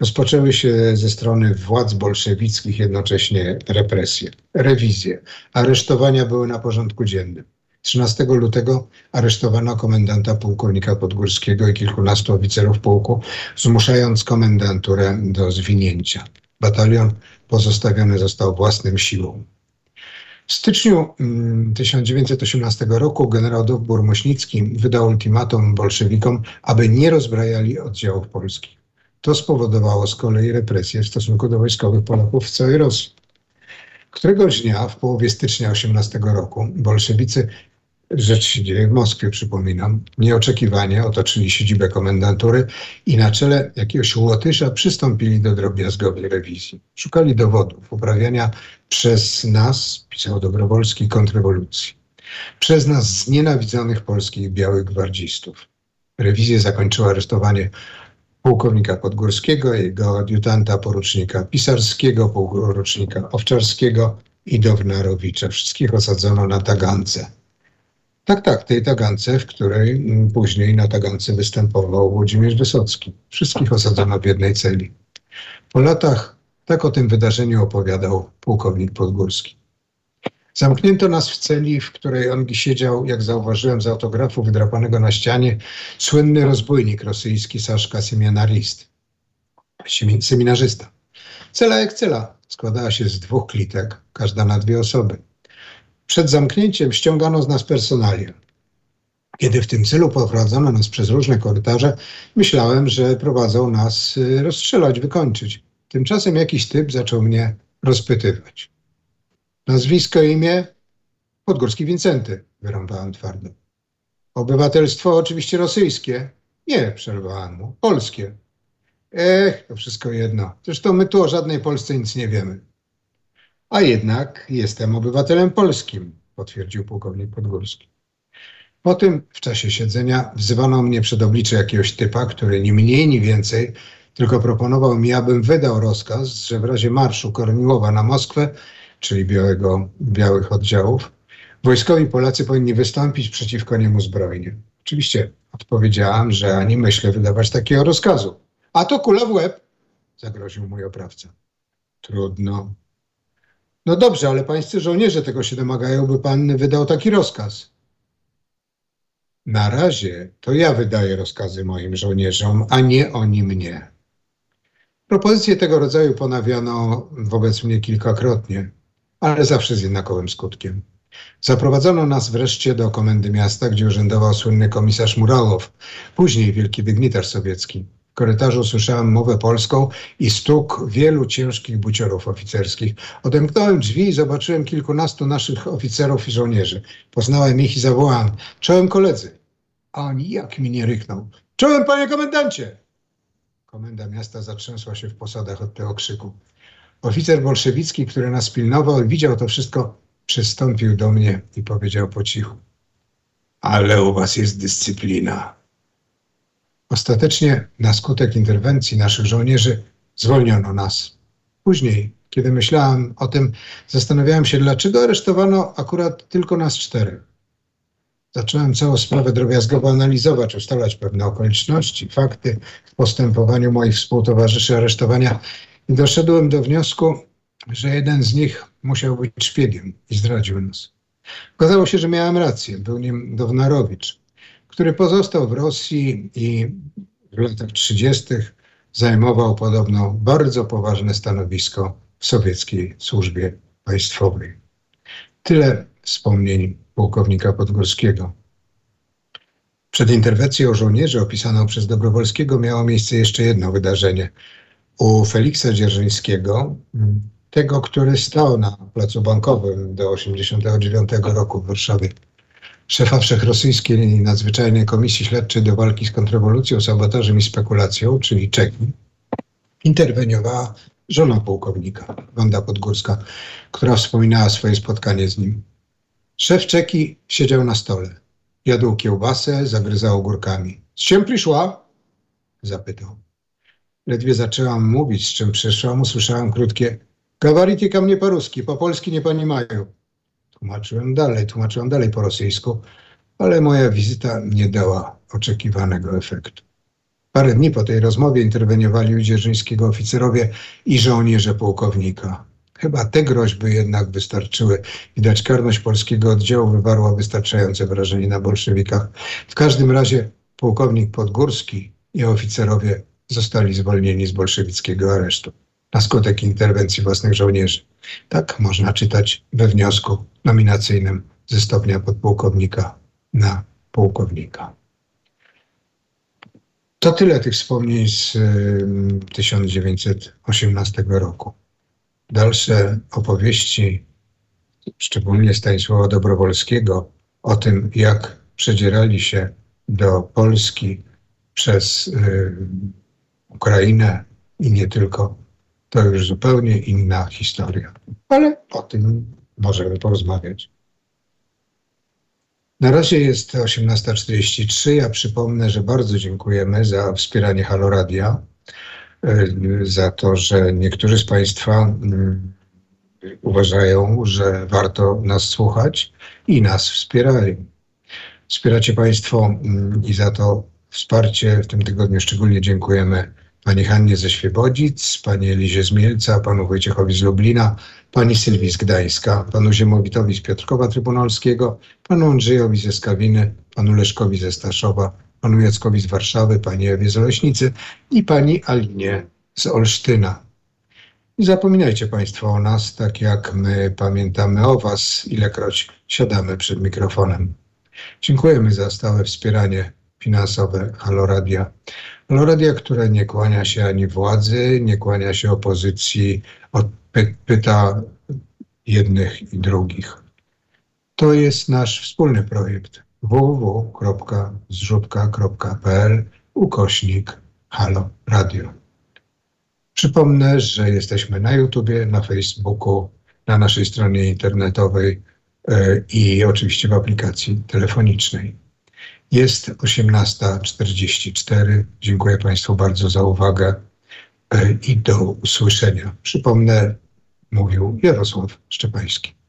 Rozpoczęły się ze strony władz bolszewickich jednocześnie represje, rewizje. Aresztowania były na porządku dziennym. 13 lutego aresztowano komendanta pułkownika Podgórskiego i kilkunastu oficerów pułku, zmuszając komendanturę do zwinięcia. Batalion pozostawiony został własnym siłą. W styczniu 1918 mm, roku generał dowbór Mośnicki wydał ultimatum bolszewikom, aby nie rozbrajali oddziałów polskich. To spowodowało z kolei represje w stosunku do wojskowych Polaków w całej Rosji. Któregoś dnia w połowie stycznia 18 roku bolszewicy, rzecz się dzieje w Moskwie, przypominam, nieoczekiwanie otoczyli siedzibę komendantury i na czele jakiegoś Łotysza przystąpili do drobiazgowej rewizji. Szukali dowodów uprawiania przez nas, pisał Dobrowolski, kontrrewolucji. Przez nas znienawidzonych polskich białych gwardzistów. Rewizję zakończyła aresztowanie pułkownika Podgórskiego, jego adiutanta porucznika Pisarskiego, porucznika Owczarskiego i Downarowicza. Wszystkich osadzono na Tagance. Tak, tak, tej Tagance, w której mm, później na Tagance występował Włodzimierz Wysocki. Wszystkich osadzono w jednej celi. Po latach tak o tym wydarzeniu opowiadał pułkownik Podgórski. Zamknięto nas w celi, w której on siedział, jak zauważyłem z autografu wydrapanego na ścianie, słynny rozbójnik rosyjski Saszka Seminarist, seminarzysta. Cela jak cela składała się z dwóch klitek, każda na dwie osoby. Przed zamknięciem ściągano z nas personalię. Kiedy w tym celu poprowadzono nas przez różne korytarze, myślałem, że prowadzą nas y, rozstrzelać, wykończyć. Tymczasem jakiś typ zaczął mnie rozpytywać. Nazwisko, imię? Podgórski Wincenty, wyrąbałem twardo. Obywatelstwo oczywiście rosyjskie. Nie, przerwałem mu. Polskie. Ech, to wszystko jedno. Zresztą my tu o żadnej Polsce nic nie wiemy. A jednak jestem obywatelem polskim, potwierdził pułkownik Podgórski. Po tym w czasie siedzenia wzywano mnie przed oblicze jakiegoś typa, który ni mniej, ni więcej, tylko proponował mi, abym wydał rozkaz, że w razie marszu Korniłowa na Moskwę czyli białego, białych oddziałów, wojskowi Polacy powinni wystąpić przeciwko niemu zbrojnie. Oczywiście odpowiedziałam, że ani myślę wydawać takiego rozkazu. A to kula w łeb, zagroził mój oprawca. Trudno. No dobrze, ale pańscy żołnierze tego się domagają, by pan wydał taki rozkaz. Na razie to ja wydaję rozkazy moim żołnierzom, a nie oni mnie. Propozycje tego rodzaju ponawiano wobec mnie kilkakrotnie ale zawsze z jednakowym skutkiem. Zaprowadzono nas wreszcie do komendy miasta, gdzie urzędował słynny komisarz Murałow, później wielki dygnitarz sowiecki. W korytarzu słyszałem mowę polską i stuk wielu ciężkich buciorów oficerskich. Odemknąłem drzwi i zobaczyłem kilkunastu naszych oficerów i żołnierzy. Poznałem ich i zawołałem: Czołem koledzy! A oni jak mi nie ryknął: Czołem panie komendancie! Komenda miasta zatrzęsła się w posadach od tego krzyku. Oficer bolszewicki, który nas pilnował i widział to wszystko, przystąpił do mnie i powiedział po cichu: Ale u was jest dyscyplina. Ostatecznie, na skutek interwencji naszych żołnierzy, zwolniono nas. Później, kiedy myślałem o tym, zastanawiałem się, dlaczego aresztowano akurat tylko nas czterech. Zacząłem całą sprawę drobiazgowo analizować, ustalać pewne okoliczności, fakty w postępowaniu moich współtowarzyszy aresztowania doszedłem do wniosku, że jeden z nich musiał być szpiegiem i zdradził nas. Okazało się, że miałem rację. Był nim Downarowicz, który pozostał w Rosji i w latach 30. zajmował podobno bardzo poważne stanowisko w sowieckiej służbie państwowej. Tyle wspomnień pułkownika Podgórskiego. Przed interwencją żołnierzy opisaną przez Dobrowolskiego miało miejsce jeszcze jedno wydarzenie – u Feliksa Dzierżyńskiego, tego, który stał na placu bankowym do 1989 roku w Warszawie, szefa wszechrosyjskiej nadzwyczajnej komisji śledczej do walki z kontrrewolucją, sabotażem i spekulacją, czyli Czeki, interweniowała żona pułkownika, Wanda Podgórska, która wspominała swoje spotkanie z nim. Szef Czeki siedział na stole. Jadł kiełbasę, zagryzał ogórkami. Z czym przyszła? Zapytał. Ledwie zaczęłam mówić, z czym przyszłam, usłyszałam krótkie Gawarity mnie po-ruski, po-polski nie pani mają. Tłumaczyłem dalej, tłumaczyłam dalej po rosyjsku, ale moja wizyta nie dała oczekiwanego efektu. Parę dni po tej rozmowie interweniowali u dzierżyńskiego oficerowie i żołnierze pułkownika. Chyba te groźby jednak wystarczyły. Widać, karność polskiego oddziału wywarła wystarczające wrażenie na bolszewikach. W każdym razie pułkownik Podgórski i oficerowie zostali zwolnieni z bolszewickiego aresztu na skutek interwencji własnych żołnierzy. Tak można czytać we wniosku nominacyjnym ze stopnia podpułkownika na pułkownika. To tyle tych wspomnień z 1918 roku. Dalsze opowieści, szczególnie Stanisława Dobrowolskiego, o tym, jak przedzierali się do Polski przez Ukrainę i nie tylko, to już zupełnie inna historia. Ale o tym możemy porozmawiać. Na razie jest 18.43. Ja przypomnę, że bardzo dziękujemy za wspieranie Haloradia, e, za to, że niektórzy z Państwa mm, uważają, że warto nas słuchać i nas wspierają. Wspieracie Państwo mm, i za to wsparcie w tym tygodniu szczególnie dziękujemy pani Hannie ze Świebodzic, pani Elizie z Mielca, panu Wojciechowi z Lublina, pani Sylwii z Gdańska, panu Ziemowitowi z Piotrkowa Trybunalskiego, panu Andrzejowi ze Skawiny, panu Leszkowi ze Staszowa, panu Jackowi z Warszawy, pani Ewie z Oleśnicy i pani Alinie z Olsztyna. Nie zapominajcie Państwo o nas, tak jak my pamiętamy o Was, ilekroć siadamy przed mikrofonem. Dziękujemy za stałe wspieranie finansowe Haloradia. Haloradia, które nie kłania się ani władzy, nie kłania się opozycji, pyta jednych i drugich. To jest nasz wspólny projekt www.zrzutka.pl ukośnik Halo Radio. Przypomnę, że jesteśmy na YouTubie, na Facebooku, na naszej stronie internetowej e, i oczywiście w aplikacji telefonicznej. Jest 18.44. Dziękuję Państwu bardzo za uwagę e, i do usłyszenia. Przypomnę, mówił Jarosław Szczepański.